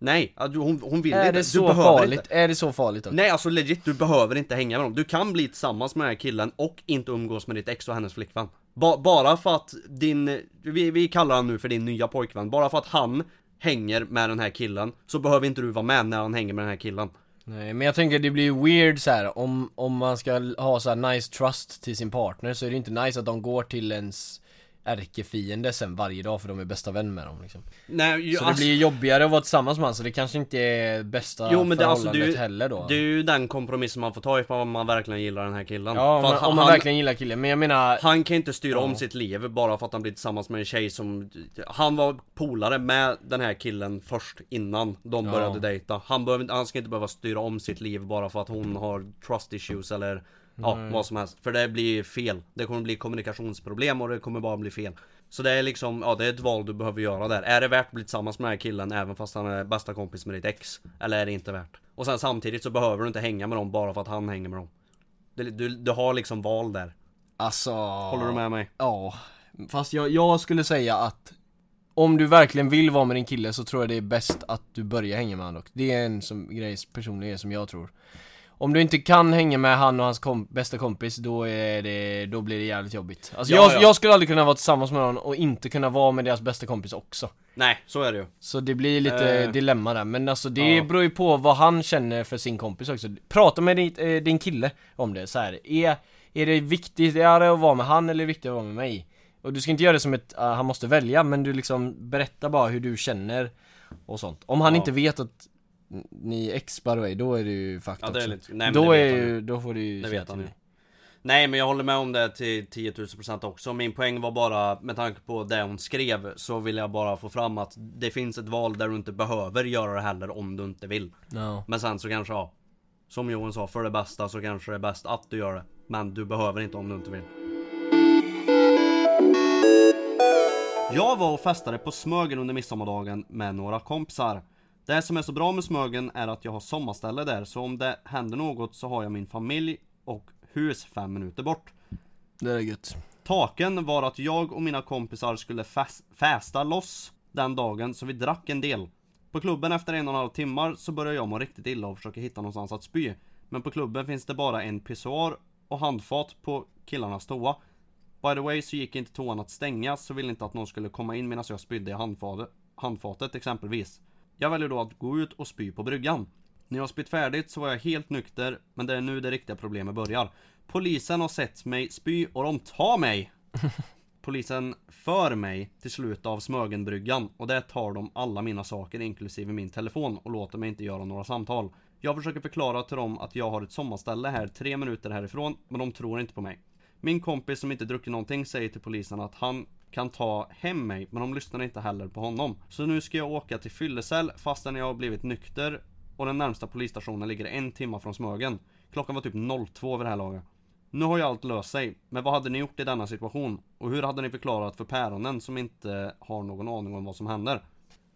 Nej, hon, hon vill Är inte. det Du så behöver farligt? Inte. Är det så farligt också? Nej alltså legit, du behöver inte hänga med dem. Du kan bli tillsammans med den här killen och inte umgås med ditt ex och hennes flickvän. Ba bara för att din, vi, vi kallar han nu för din nya pojkvän, bara för att han hänger med den här killen så behöver inte du vara med när han hänger med den här killen. Nej men jag tänker det blir weird så här om, om man ska ha så här nice trust till sin partner så är det inte nice att de går till ens ärkefiende sen varje dag för de är bästa vän med dem liksom. Nej, ju, Så det alltså- blir jobbigare att vara tillsammans med honom så det kanske inte är bästa Jo men det, förhållandet alltså, det, är ju, heller då det är ju den kompromissen man får ta ifall man verkligen gillar den här killen Ja om man, att om man han- verkligen gillar killen, men jag menar Han kan inte styra Ja. om sitt liv bara för att han blir tillsammans med en tjej som Han var polare med den här killen först innan de Ja. började dejta Han, behöver, han ska inte behöva styra om sitt liv bara för att hon har trust issues eller Ja, Nej. vad som helst. För det blir fel. Det kommer bli kommunikationsproblem och det kommer bara bli fel. Så det är liksom, ja det är ett val du behöver göra där. Är det värt att bli tillsammans med den här killen även fast han är bästa kompis med ditt ex? Eller är det inte värt? Och sen samtidigt så behöver du inte hänga med dem bara för att han hänger med dem. Du, du, du har liksom val där. Alltså Håller du med mig? Ja Fast jag, jag skulle säga att Om du verkligen vill vara med din kille så tror jag det är bäst att du börjar hänga med honom dock. Det är en som, grej personligen som jag tror Om du inte kan hänga med han och hans kom, bästa kompis då är det, då blir det jävligt jobbigt Alltså Ja, jag, ja. jag skulle aldrig kunna vara tillsammans med någon och inte kunna vara med deras bästa kompis också Nej, så är det ju. Så det blir lite Eh. dilemma där, men alltså det Ja. beror ju på vad han känner för sin kompis också Prata med din, eh, din kille om det så här. Är, är det viktigare att vara med han eller är det viktigare att vara med mig? Och du ska inte göra det som ett, uh, han måste välja, men du liksom berättar bara hur du känner och sånt Om han Ja. inte vet att ni ex by the way, då är det ju fucked Ja, det är lite- nej, Då det är ju, då får du ju Det vet han ju. Nej men jag håller med om det till 10 000 procent också. Min poäng var bara, med tanke på det hon skrev, så vill jag bara få fram att det finns ett val där du inte behöver göra det heller om du inte vill. Ja. Men sen så kanske, ja. Som Johan sa, för det bästa så kanske det är bäst att du gör det. Men du behöver inte om du inte vill. Jag var och festade på Smögen under midsommardagen med några kompisar. Det som är så bra med Smögen är att jag har sommarställe där, så om det händer något så har jag min familj och hus fem minuter bort. Det är gött Taken var att jag och mina kompisar skulle fäs- fästa loss den dagen, så vi drack en del. På klubben efter en och en halv timmar så började jag må riktigt illa och försöka hitta någonstans att spy. Men på klubben finns det bara en pissoar och handfat på killarnas toa. By the way så gick inte toan att stänga så ville inte att någon skulle komma in medan jag spydde i handfatet, handfatet exempelvis. Jag väljer då att gå ut och spy på bryggan. När jag spytt färdigt så var jag helt nykter, men det är nu det riktiga problemet börjar. Polisen har sett mig spy och de tar mig! Polisen för mig till slutet av Smögenbryggan och där tar de alla mina saker inklusive min telefon och låter mig inte göra några samtal. Jag försöker förklara till dem att jag har ett sommarställe här tre minuter härifrån men de tror inte på mig. Min kompis som inte druckit någonting säger till polisen att han kan ta hem mig men de lyssnar inte heller på honom. Så nu ska jag åka till fyllecell fastän jag har blivit nykter och den närmsta polisstationen ligger en timme från Smögen. Klockan var typ 02 vid det här laget. Nu har ju allt löst sig, men vad hade ni gjort i denna situation? Och hur hade ni förklarat för päronen som inte har någon aning om vad som händer?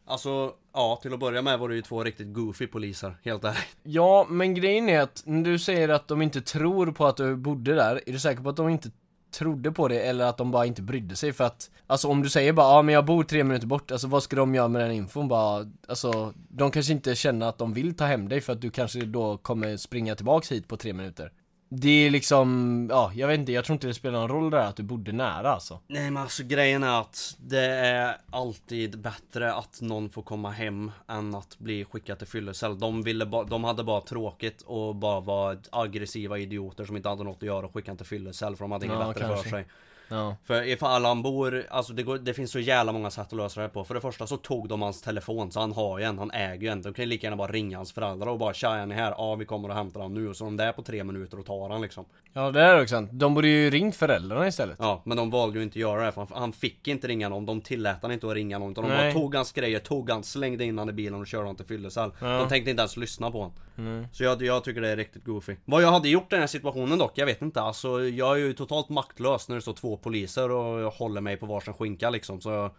Alltså, ja, till att börja med var det ju två riktigt goofy poliser, helt ärligt. Ja, men grejen är att när du säger att de inte tror på att du bodde där, är du säker på att de inte trodde på det eller att de bara inte brydde sig för att Alltså om du säger bara ja men jag bor tre minuter bort, alltså vad ska de göra med den infon? Bara Alltså de kanske inte känner att de vill ta hem dig för att du kanske då kommer springa tillbaks hit på tre minuter. Det är liksom, ja jag vet inte, jag tror inte det spelar någon roll där att du bodde nära alltså Nej men alltså grejen är att det är alltid bättre att någon får komma hem än att bli skickad till fyllecell. De, ville ba, de hade bara tråkigt och bara var aggressiva idioter som inte hade något att göra och skickade till fyllecell för de hade inget Ja, bättre kanske. för sig. Ja, För ifall han bor, alltså det, går, det finns så jävla många sätt att lösa det här på. För det första så tog de hans telefon så han har ju en, han äger ju en. De kan ju lika gärna bara ringa hans föräldrar och bara tja är ni här? Ja vi kommer och hämtar honom nu. Och så är de där på tre minuter och tar han liksom ja det är också sant, de borde ju ringt föräldrarna istället Ja, men de valde ju inte att göra det för han, fick inte ringa någon, de tillät han inte att ringa någon utan de Nej. bara tog hans grejer, tog han, slängde in han i bilen och körde han till fyllecell. Ja. De tänkte inte ens lyssna på honom. Mm. Så jag, jag tycker det är riktigt goofy. Vad jag hade gjort i den här situationen dock, jag vet inte. Alltså jag är ju totalt maktlös när det står två poliser och jag håller mig på varsin skinka liksom. Så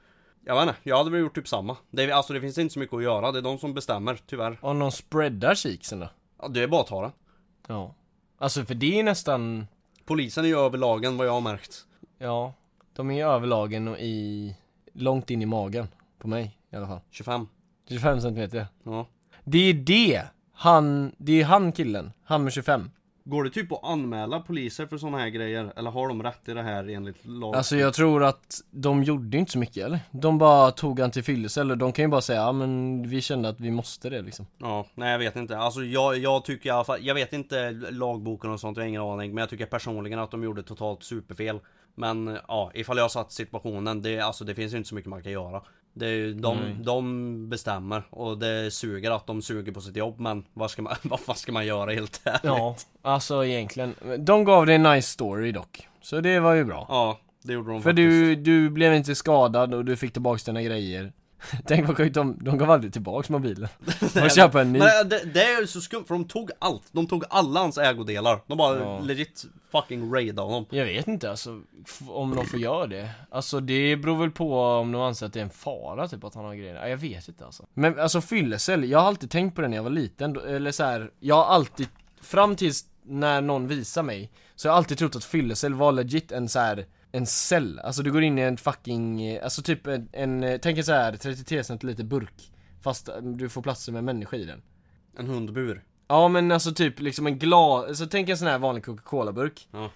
jag vet inte, jag hade väl gjort typ samma. Det, alltså det finns inte så mycket att göra, det är de som bestämmer, tyvärr. Om någon spreadar kiksen då? Ja, det är bara att ta det. Ja Alltså för det är nästan Polisen är ju över lagen vad jag har märkt. Ja, de är överlagen och i långt in i magen på mig i alla fall. 25. 25 centimeter. Ja. Det är det! Han, det är han killen, han med 25. Går det typ att anmäla poliser för sådana här grejer? Eller har de rätt i det här enligt lag? Alltså jag tror att de gjorde inte så mycket eller? De bara tog han till fyllecell och de kan ju bara säga ja men vi kände att vi måste det liksom. Ja, nej jag vet inte. Alltså jag, jag tycker i alla fall, jag vet inte lagboken och sånt, jag har ingen aning. Men jag tycker personligen att de gjorde totalt superfel. Men ja, ifall jag satt sistituationen, det, alltså, det finns ju inte så mycket man kan göra. Det är, ju- de, Nej. de bestämmer och det suger att de suger på sitt jobb men vad ska man, vad fan ska man göra helt ärligt? Ja, alltså egentligen. De gav dig en nice story dock. Så det var ju bra. Ja, det gjorde de För faktiskt. du, du blev inte skadad och du fick tillbaks dina grejer. Tänk vad sjukt, de, de gav aldrig tillbaks mobilen. Och köpa en ny. Men det, det är ju så skumt för de tog allt, de tog alla hans ägodelar. De bara Ja. legit fucking raidade honom. Jag vet inte alltså, om de får göra det. Alltså det beror väl på om de anser att det är en fara typ att han har grejer. Ja, Jag vet inte alltså. Men alltså fyllecell, jag har alltid tänkt på det när jag var liten, eller så här, jag har alltid, fram tills när någon visar mig, så har jag alltid trott att fyllecell var legit en så här en cell, alltså du går in i en fucking, alltså typ en, en tänk en så här 33 centiliter burk Fast eh, du får plats med människa i den En hundbur. Ja men alltså typ liksom en glas, alltså tänk en sån här vanlig Coca-Cola-burk Ja.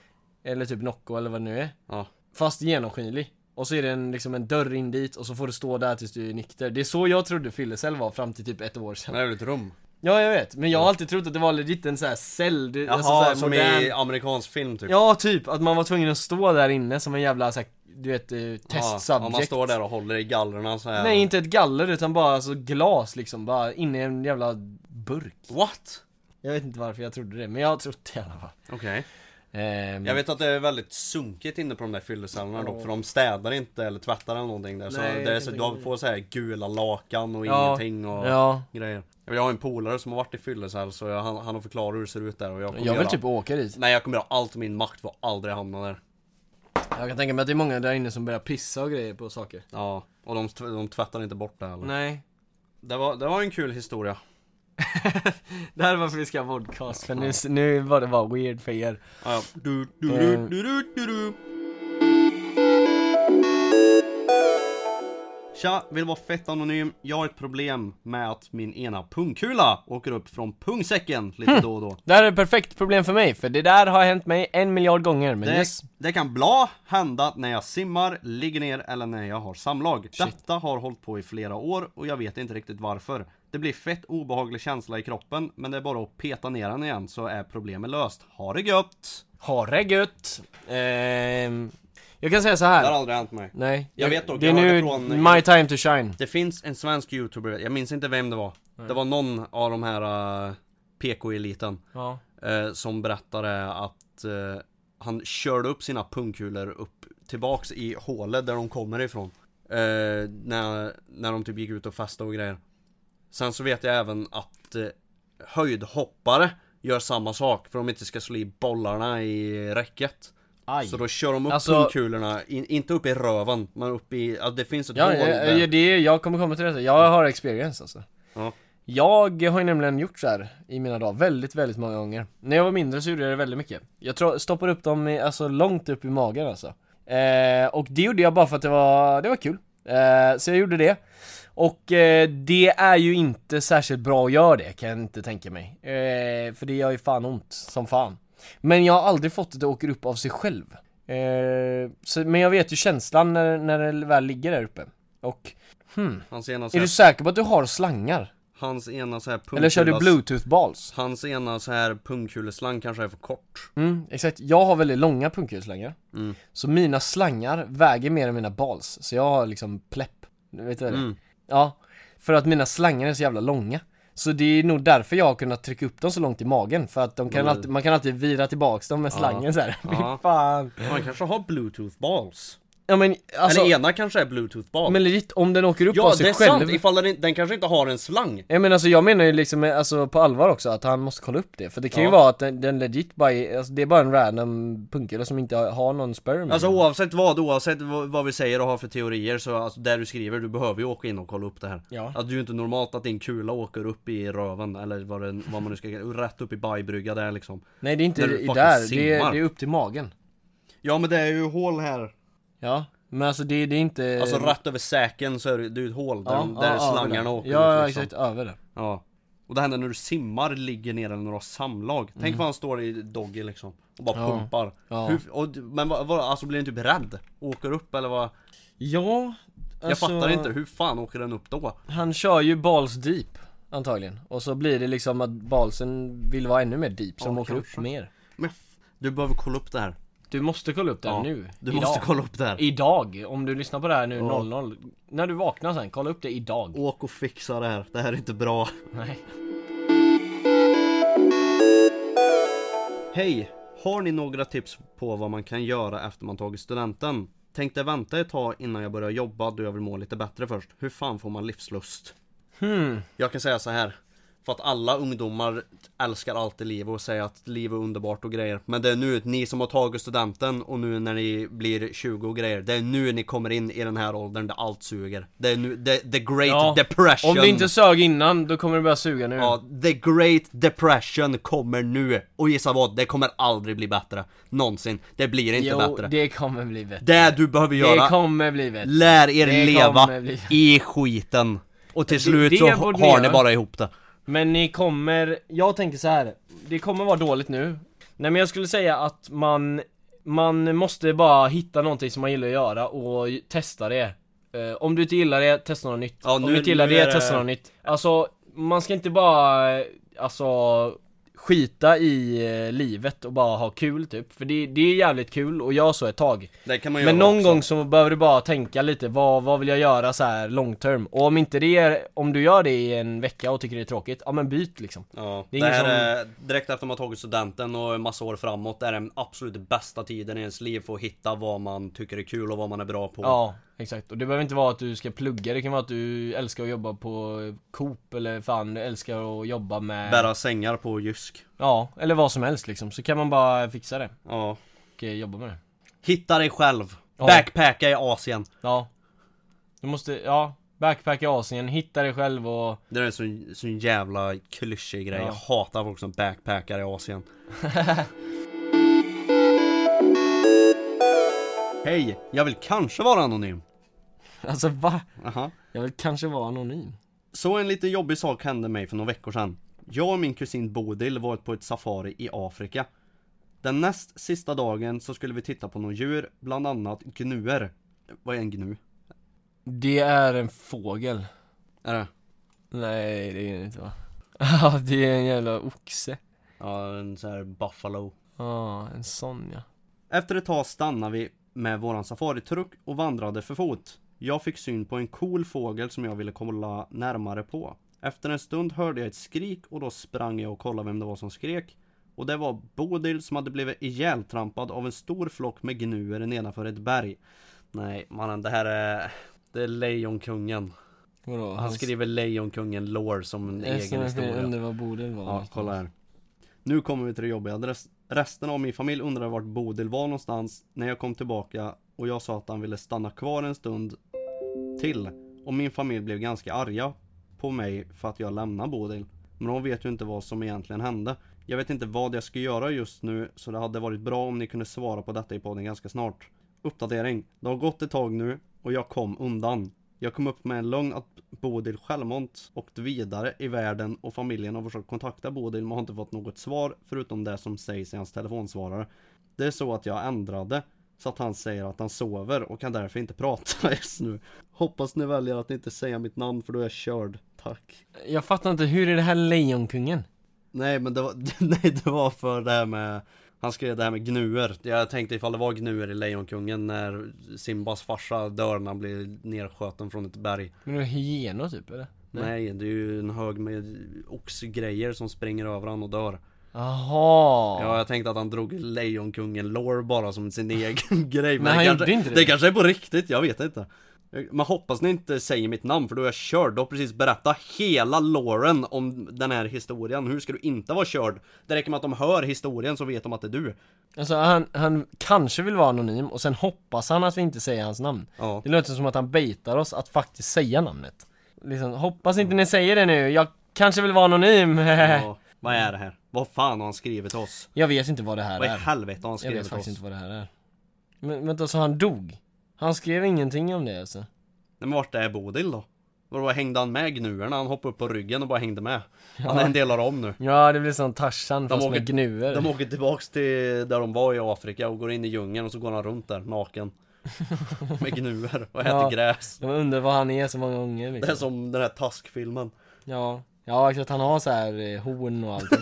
Eller typ Nocco eller vad det nu är Ja. Fast genomskinlig Och så är det en, liksom en dörr in dit och så får du stå där tills du är nykter Det är så jag trodde fyllecell var fram till typ ett år sedan Men det är ett rum? Ja jag vet, men jag har alltid trott att det var legit en sån här cell, det, Jaha, alltså så här som modern... i amerikansk film typ. Ja typ, att man var tvungen att stå där inne som en jävla så här, du vet, eh, test Ja, om man står där och håller i gallrarna så här. Nej inte ett galler utan bara alltså glas liksom, bara inne i en jävla burk. What? Jag vet inte varför jag trodde det, men jag har trott det i alla fall. Okej. Ehm, Jag vet att det är väldigt sunkigt inne på de där fyllecellerna dock för de städar inte eller tvättar eller någonting där. Så Nej, det är så, du får så här gula lakan och Ja, ingenting och ja. grejer Jag har en polare som har varit i fyllecell så jag, han, han har förklarat hur det ser ut där och jag kommer Jag vill göra, typ åka dit. Nej jag kommer göra allt i min makt för att aldrig hamna där. Jag kan tänka mig att det är många där inne som börjar pissa och grejer på saker. Ja, och de, de tvättar inte bort det heller Nej. Det var, det var en kul historia. Det här är varför vi ska ha podcast, för nu, nu var det bara weird för er. Ja, ja. Du, du, Eh. du. Tja, vill vara fett anonym. Jag har ett problem med att min ena pungkula åker upp från pungsäcken lite då och då. Det här är ett perfekt problem för mig, för det där har hänt mig en miljard gånger, men Det, yes det kan bla hända när jag simmar, ligger ner eller när jag har samlag. Detta har hållit på i flera år och jag vet inte riktigt varför. Det blir fett obehaglig känsla i kroppen, men det är bara att peta ner den igen så är problemet löst. Ha det gött! Ha det gött! Ehm, jag kan säga så här. Det har aldrig hänt mig. Nej, Jag vet dock, det är jag hörde nu från- my time to shine Det finns en svensk youtuber, jag minns inte vem det var. Det var någon av de här uh, PK-eliten Ja, eh, Som berättade att eh, han körde upp sina pungkulor upp tillbaks i hålet där de kommer ifrån. Eh, när, när de typ gick ut och festade och grejer. Sen så vet jag även att eh, höjdhoppare gör samma sak för de inte ska slå i bollarna i räcket. Aj. Så då kör de upp Alltså- pungkulorna, in, inte upp i röven, men upp i, ja, det finns ett Ja, hål ja, där. ja, det är, jag kommer komma till det, jag har experience alltså. Ja. Jag har ju nämligen gjort så här i mina dagar väldigt, väldigt många gånger. När jag var mindre så gjorde jag det väldigt mycket. Jag tror, stoppade upp dem i, alltså långt upp i magen alltså. Eh, Och det gjorde jag bara för att det var, det var kul. Eh, Så jag gjorde det. Och eh, det är ju inte särskilt bra att göra det kan jag inte tänka mig. Eh, För det gör ju fan ont som fan Men jag har aldrig fått det att åker upp av sig själv eh, så, Men jag vet ju känslan när, när det väl ligger där uppe Och, hmm Är du säker på att du har slangar? hans ena så här Eller kör du bluetooth balls? Hans ena så här pungkuleslang kanske är för kort. Mm, exakt. Jag har väldigt långa pungkulslangar. Mm. Så mina slangar väger mer än mina balls. Så jag har liksom plepp. Vet du vad det är? Mm. Ja. För att mina slangar är så jävla långa. Så det är nog därför jag har kunnat trycka upp dem så långt i magen. För att de kan Mm. alltid, man kan alltid vira tillbaks dem med Ja. slangen så här. Fy Ja. fan. Han kanske har bluetooth balls. Ja men alltså, Eller ena kanske är bluetooth ball. men legit, om den åker upp ja av sig det är själv. sant, ifall den, den kanske inte har en slang. Ja men alltså jag menar ju liksom alltså på allvar också att han måste kolla upp det För det kan ju Ja. vara att den, den legit bara är, alltså det är bara en random punkula som inte har, någon sperm Alltså oavsett vad, oavsett vad, vi säger och har för teorier så alltså där du skriver, du behöver ju åka in och kolla upp det här. Ja. Alltså det är ju inte normalt att din kula åker upp i röven eller vad, det, vad man nu ska rätt upp i bajbrygga där liksom. Nej det är inte där, det är, det är upp till magen Ja men det är ju hål här. Ja, men alltså det, det är inte Alltså rätt över säken så är det, det är ett hål där, ja, där ja, slangarna åker. Ja, ut liksom. exakt, över det Ja Och det händer när du simmar, ligger ner eller du har samlag Tänk vad han står i doggy liksom Och bara Mm. Ja. pumpar Ja. Hur, och, Men vad, vad, alltså blir den typ rädd? Åker upp eller vad? Ja, Jag alltså, fattar inte, hur fan åker den upp då? Han kör ju balls deep Antagligen, och så blir det liksom att ballsen vill vara ännu mer deep så Ja, de åker kanske. upp mer Men du behöver kolla upp det här Du måste kolla upp det här Ja, nu. du idag. måste kolla upp det här. Idag, om du lyssnar på det här nu Ja. 00 När du vaknar sen, kolla upp det idag. Åk och fixa det här, det här är inte bra. Nej. Hej! Har ni några tips på vad man kan göra efter man tagit studenten? Tänkte vänta ett tag innan jag börjar jobba då jag vill må lite bättre först. Hur fan får man livslust? Hmm. Jag kan säga så här. För att alla ungdomar älskar alltid livet och säger att livet är underbart och grejer. Men det är nu, ni som har tagit studenten och nu när ni blir 20 och grejer. Det är nu ni kommer in i den här åldern där allt suger. Det är nu, the, the great Ja, depression. Om det inte sög innan, då kommer det börja suga nu. Ja, the great depression kommer nu. Och gissa vad? Det kommer aldrig bli bättre. Någonsin. Det blir inte jo, bättre. det kommer bli bättre. Det du behöver göra, Det kommer bli bättre. lär er Det leva i skiten. Och till Det- slut så har ni bara ihop det. Men ni kommer, jag tänker så här. Det kommer vara dåligt nu. Nej men jag skulle säga att man Man måste bara hitta någonting som man gillar att göra och testa det. Eh, Om du inte gillar det, testa något nytt. Ja, Om nu- du inte gillar nu det, det- testa något nytt. Alltså, man ska inte bara, eh, alltså Skita i eh, livet och bara ha kul typ För det, det är jävligt kul och jag så ett tag Det Men någon också. gång så behöver du bara tänka lite, vad, vad vill jag göra så här long term? Och om inte det är, om du gör det i en vecka och tycker det är tråkigt, ja men byt liksom Ja, Det det, är ingen här som- är direkt efter man tagit studenten och en massa år framåt Det är den absolut bästa tiden i ens liv för att hitta vad man tycker är kul och vad man är bra på Ja, exakt. Och det behöver inte vara att du ska plugga, det kan vara att du älskar att jobba på Coop eller fan, älskar att jobba med Bära sängar på Jysk Ja, eller vad som helst liksom, så kan man bara fixa det. Ja. Och eh, jobba med det. Hitta dig själv. Ja. Backpacka i Asien. Ja. Du måste, ja, backpacka i Asien, hitta dig själv och Det är en sån, sån jävla klyschig grej, Ja. jag hatar folk som backpackar i Asien. Hej! Jag vill kanske vara anonym. Alltså va? Aha. Jag vill kanske vara anonym. Så en lite jobbig sak hände mig för några veckor sedan Jag och min kusin Bodil varit på ett safari i Afrika Den näst sista dagen så skulle vi titta på några djur, bland annat gnuer Vad är en gnu? Det är en fågel Är det? Nej, det är det inte va? Ja, det är en jävla oxe Ja, en sån här buffalo Ja, en sån ja Efter ett tag stannade vi med våran safaritruck och vandrade för fot. Jag fick syn på en cool fågel som jag ville kolla närmare på. Efter en stund hörde jag ett skrik och då sprang jag och kollade vem det var som skrek. Och det var Bodil som hade blivit ihjältrampad av en stor flock med gnuer nedanför ett berg. Nej mannen, det här är... Det är Lejonkungen. Vadå? Han skriver Lejonkungen lore som en egen historia. undrar vad Bodil var Ja, kolla här. Nu kommer vi till det jobbiga. Res- Resten av min familj undrade vart Bodil var någonstans när jag kom tillbaka och jag sa att han ville stanna kvar en stund till. Och min familj blev ganska arga på mig för att jag lämnade Bodil. Men hon vet ju inte vad som egentligen hände. Jag vet inte vad jag ska göra just nu så det hade varit bra om ni kunde svara på detta i podden ganska snart. Uppdatering. Det har gått ett tag nu och jag kom undan. Jag kom upp med en lögn att Bodil självmant åkt vidare i världen och familjen har försökt kontakta Bodil men har inte fått något svar förutom det som sägs i hans telefonsvarare. Det är så att jag ändrade så att han säger att han sover och kan därför inte prata just nu. Hoppas ni väljer att inte säga mitt namn för då är jag körd. Tack. Jag fattar inte, hur är det här Lejonkungen? Nej men det var, nej, det var för det här med Han skrev det här med gnuer Jag tänkte ifall det var gnuer i Lejonkungen när Simbas farsa dör när han blir nerskjuten från ett berg Men det är hyenor typ eller? Nej, det är ju en hög med oxgrejer som springer över han och dör Jaha! Ja, jag tänkte att han drog Lejonkungen lore bara som sin egen grej Men han det gjorde kanske, inte det. Det. kanske är på riktigt, jag vet inte. Men hoppas ni inte säger mitt namn för då är jag körd, du har precis berättat hela loren om den här historien. Hur ska du inte vara körd? Det räcker med att de hör historien så vet de att det är du. Alltså han, han kanske vill vara anonym och sen hoppas han att vi inte säger hans namn. Ja. Det låter som att han baitar oss att faktiskt säga namnet. Liksom, hoppas inte ni säger det nu, jag kanske vill vara anonym. Ja, Vad är det här? Vad fan har han skrivit till oss? Jag vet inte vad det här Vad i är helvete har han Jag skrivit vet till faktiskt oss? inte vad det här är Men vänta, så han dog? Han skrev ingenting om det alltså? Nej men vart är Bodil då? Vadå, hängde han med gnuerna? Han hoppade upp på ryggen och bara hängde med Han är en del av dem nu Ja det blir som Tarzan fast åker- med gnuer De åker tillbaks till där de var i Afrika och går in i djungeln och så går han runt där naken Med gnuer och äter Ja. gräs Jag undrar vad han är så många gånger Det liksom. är som den här taskfilmen Ja, ja exakt han har så här eh, horn och allting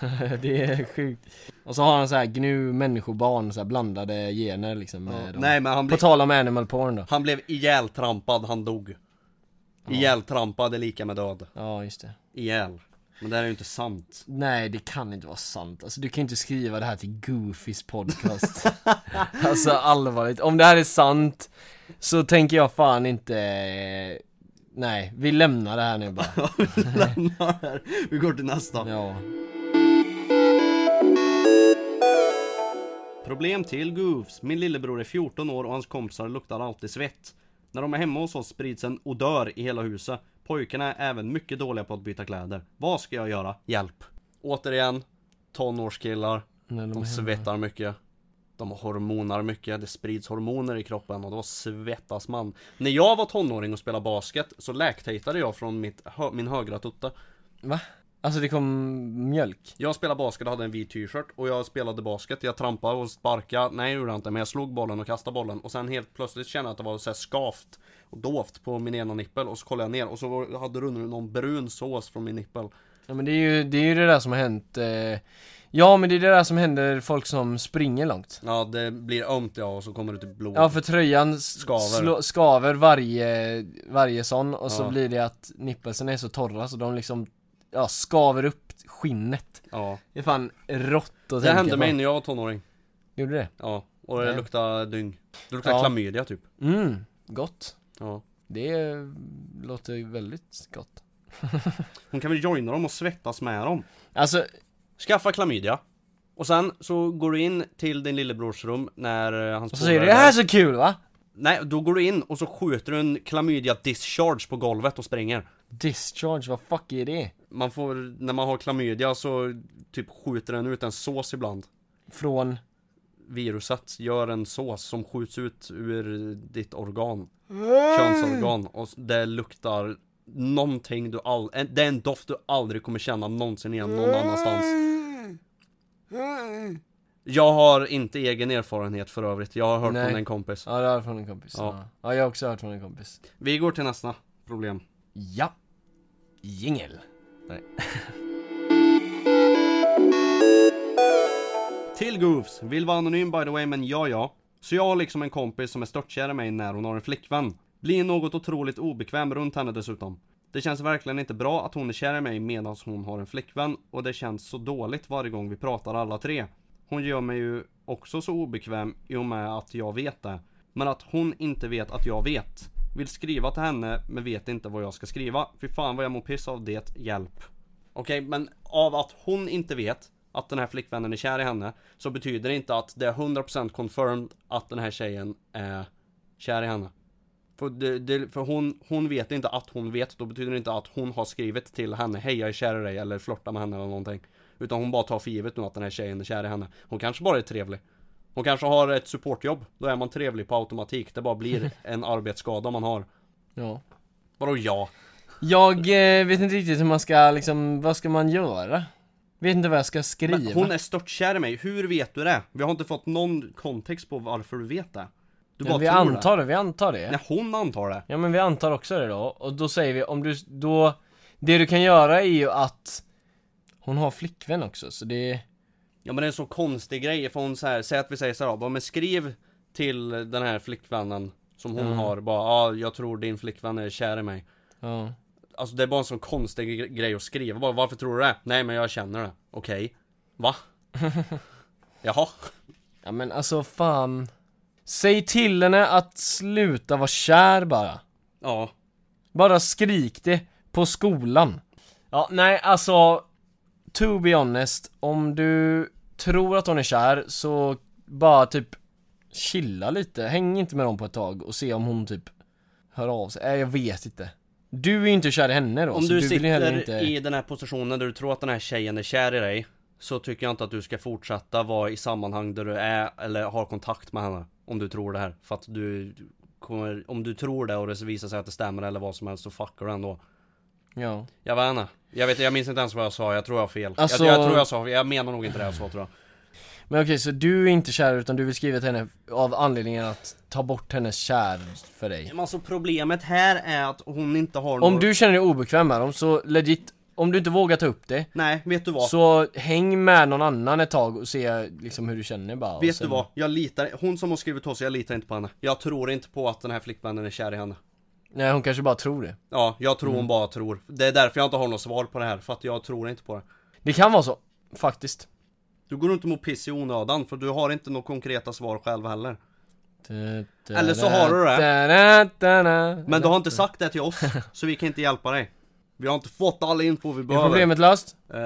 det är sjukt. Och så har han så här gnu människobarn, så här blandade gener liksom med. Nej men han På tal om animal porn då. han blev ihjältrampad, han dog. Ihjältrampad är lika med död. Ja, just det. Ihjäl. Men det här är ju inte sant. Nej, det kan inte vara sant. Alltså du kan ju inte skriva det här till Goofys podcast. alltså allvarligt. Om det här är sant så tänker jag fan inte... Nej, vi lämnar det här nu bara. Lämnar här. Vi går till nästa. Ja. Problem till Goofs. Min lillebror är 14 år och hans kompisar luktar alltid svett. När de är hemma hos oss sprids en odör i hela huset. Pojkarna är även mycket dåliga på att byta kläder. Vad ska jag göra? Hjälp. Återigen, tonårskillar. När de De svettar mycket. De hormonar mycket, det sprids hormoner i kroppen och då svettas man. När jag var tonåring och spelade basket så läktejtade jag från mitt, hö, min högra tutte. Va? Alltså det kom mjölk? Jag spelade basket och hade en vit t-shirt och jag spelade basket, jag trampade och sparkade, nej det gjorde jag inte men jag slog bollen och kastade bollen och sen helt plötsligt kände jag att det var så här skavt och dovt på min ena nippel och så kollade jag ner och så hade det någon brun sås från min nippel. Ja men det är ju det, är ju det där som har hänt eh... Ja men det är det där som händer folk som springer långt Ja det blir ömt ja och så kommer det typ blod. Ja för tröjan Skaver. slå- skaver varje, varje sån och så Ja. blir det att nippelsen är så torra så de liksom Ja skaver upp skinnet Ja. Det är fan rått att Det hände mig när jag var tonåring. Gjorde det? Ja, och det luktade dyng. Det luktade Ja. klamydia typ. Mm, gott Ja. Det låter väldigt gott Hon kan väl joina dem och svettas med dem. Alltså, Skaffa klamydia. Och sen så går du in till din lillebrors rum när eh, hans och så säger du det är här är så kul va? Nej, då går du in och så skjuter du en klamydia discharge på golvet och springer. Discharge, vad fuck är det? Man får, när man har klamydia så typ skjuter den ut en sås ibland. Från? Viruset gör en sås som skjuts ut ur ditt organ. Könsorgan. Och det luktar någonting du aldrig, det är en doft du aldrig kommer känna någonsin igen någon annanstans. Jag har inte egen erfarenhet för övrigt, jag har hört Nej. från en kompis. Ja det har hört från en kompis ja. ja, jag har också hört från en kompis Vi går till nästa problem. Ja Jingel Nej Till Goofs, vill vara anonym by the way men ja ja. Så jag har liksom en kompis som är störtkär i mig när hon har en flickvän. Blir något otroligt obekväm runt henne dessutom. Det känns verkligen inte bra att hon är kär i mig medan hon har en flickvän och det känns så dåligt varje gång vi pratar alla tre. Hon gör mig ju också så obekväm i och med att jag vet det. Men att hon inte vet att jag vet. Vill skriva till henne men vet inte vad jag ska skriva. Fy fan vad jag mår piss av det, hjälp. Okej, okay, men av att hon inte vet att den här flickvännen är kär i henne så betyder det inte att det är 100% confirmed att den här tjejen är kär i henne. För, det, det, för hon, hon vet inte att hon vet, då betyder det inte att hon har skrivit till henne Hej jag är kär i dig eller flörtar med henne eller någonting. Utan hon bara tar för givet nu att den här tjejen är kär i henne. Hon kanske bara är trevlig. Hon kanske har ett supportjobb, då är man trevlig på automatik. Det bara blir en arbetsskada man har. Ja. Vadå ja? Jag eh, vet inte riktigt hur man ska liksom, vad ska man göra? Vet inte vad jag ska skriva. Men hon är störtkär i mig, hur vet du det? Vi har inte fått någon kontext på varför du vet det Du bara vi tror antar det. vi antar det Nej, hon antar det Ja men vi antar också det då, och då säger vi om du, då Det du kan göra är ju att Hon har flickvän också, så det Ja men det är en så konstig grej, för hon så här, säg att vi säger så här, bara, men skriv till den här flickvännen som hon Mm. har, bara ja, jag tror din flickvän är kär i mig Ja Alltså det är bara en sån konstig gre- grej att skriva, bara varför tror du det? Nej men jag känner det, okej Va? Jaha? Ja men alltså fan Säg till henne att sluta vara kär bara. Ja. Bara skrik det på skolan. Ja, nej alltså To be honest, om du tror att hon är kär så bara typ chilla lite, häng inte med dem på ett tag och se om hon typ hör av sig, nej jag vet inte. Du är ju inte kär i henne då, Om så du du vill ju heller sitter inte i den här positionen där du tror att den här tjejen är kär i dig Så tycker jag inte att du ska fortsätta vara i sammanhang där du är eller har kontakt med henne Om du tror det här, för att du kommer, Om du tror det och det visar sig att det stämmer eller vad som helst så fuckar du ändå. Ja. Jag vet inte, jag vet jag minns inte ens vad jag sa, jag tror jag har fel. Alltså- jag, jag tror jag sa, jag menar nog inte det jag sa tror jag. Men okej, så du är inte kär utan du vill skriva till henne av anledningen att ta bort hennes kär för dig? Men alltså problemet här är att hon inte har Om någon- du känner dig obekväm med dem så legit om du inte vågar ta upp det Nej, vet du vad? Så häng med någon annan ett tag och se liksom hur du känner bara och Vet sen- du vad? Jag litar, hon som har skrivit till oss, jag litar inte på henne. Jag tror inte på att den här flickvännen är kär i henne. Nej hon kanske bara tror det. Ja, jag tror Mm. hon bara tror. Det är därför jag inte har något svar på det här, för att jag tror inte på det. Det kan vara så, faktiskt. Du går inte mot piss i onödan, för du har inte några konkreta svar själv heller. Eller så har du det. Men du har inte sagt det till oss, så vi kan inte hjälpa dig Vi har inte fått all info vi Är behöver. problemet löst? Eh,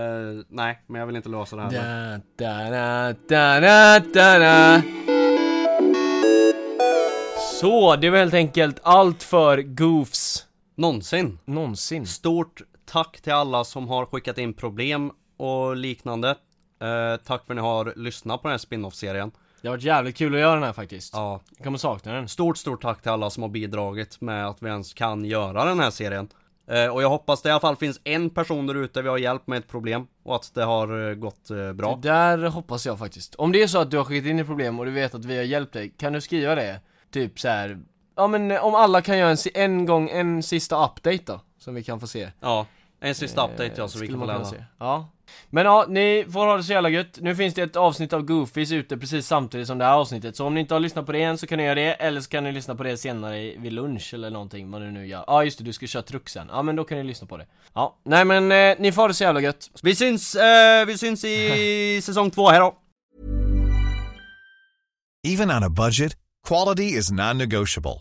nej, men jag vill inte lösa det här Da, da, da, da, da, da. Så, det var helt enkelt allt för Goofs. Någonsin. Någonsin. Stort tack till alla som har skickat in problem och liknande. Eh, Tack för att ni har lyssnat på den här spin-off-serien. Det har varit jävligt kul att göra den här faktiskt. Ja. Jag kommer sakna den. Stort, stort tack till alla som har bidragit med att vi ens kan göra den här serien Och jag hoppas det i alla fall finns en person där ute vi har hjälpt med ett problem Och att det har eh, gått eh, bra Det där hoppas jag faktiskt Om det är så att du har skickat in ett problem och du vet att vi har hjälpt dig Kan du skriva det? Typ så här. Ja men eh, om alla kan göra en, en gång, en sista update då Som vi kan få se Ja, en sista update ja, så vi kan få lämna. Ja. Men ja, ni får ha det så jävla gött. Nu finns det ett avsnitt av Goofies ute precis samtidigt som det här avsnittet. Så om ni inte har lyssnat på det än så kan ni göra det. Eller så kan ni lyssna på det senare vid lunch eller någonting vad ni nu gör. Ja just det, du ska köra truck sen. Ja men då kan ni lyssna på det. Ja, nej men eh, ni får ha det så jävla gött. Vi syns, eh, vi syns i säsong två, här då! Even on a budget, quality is non-negotiable.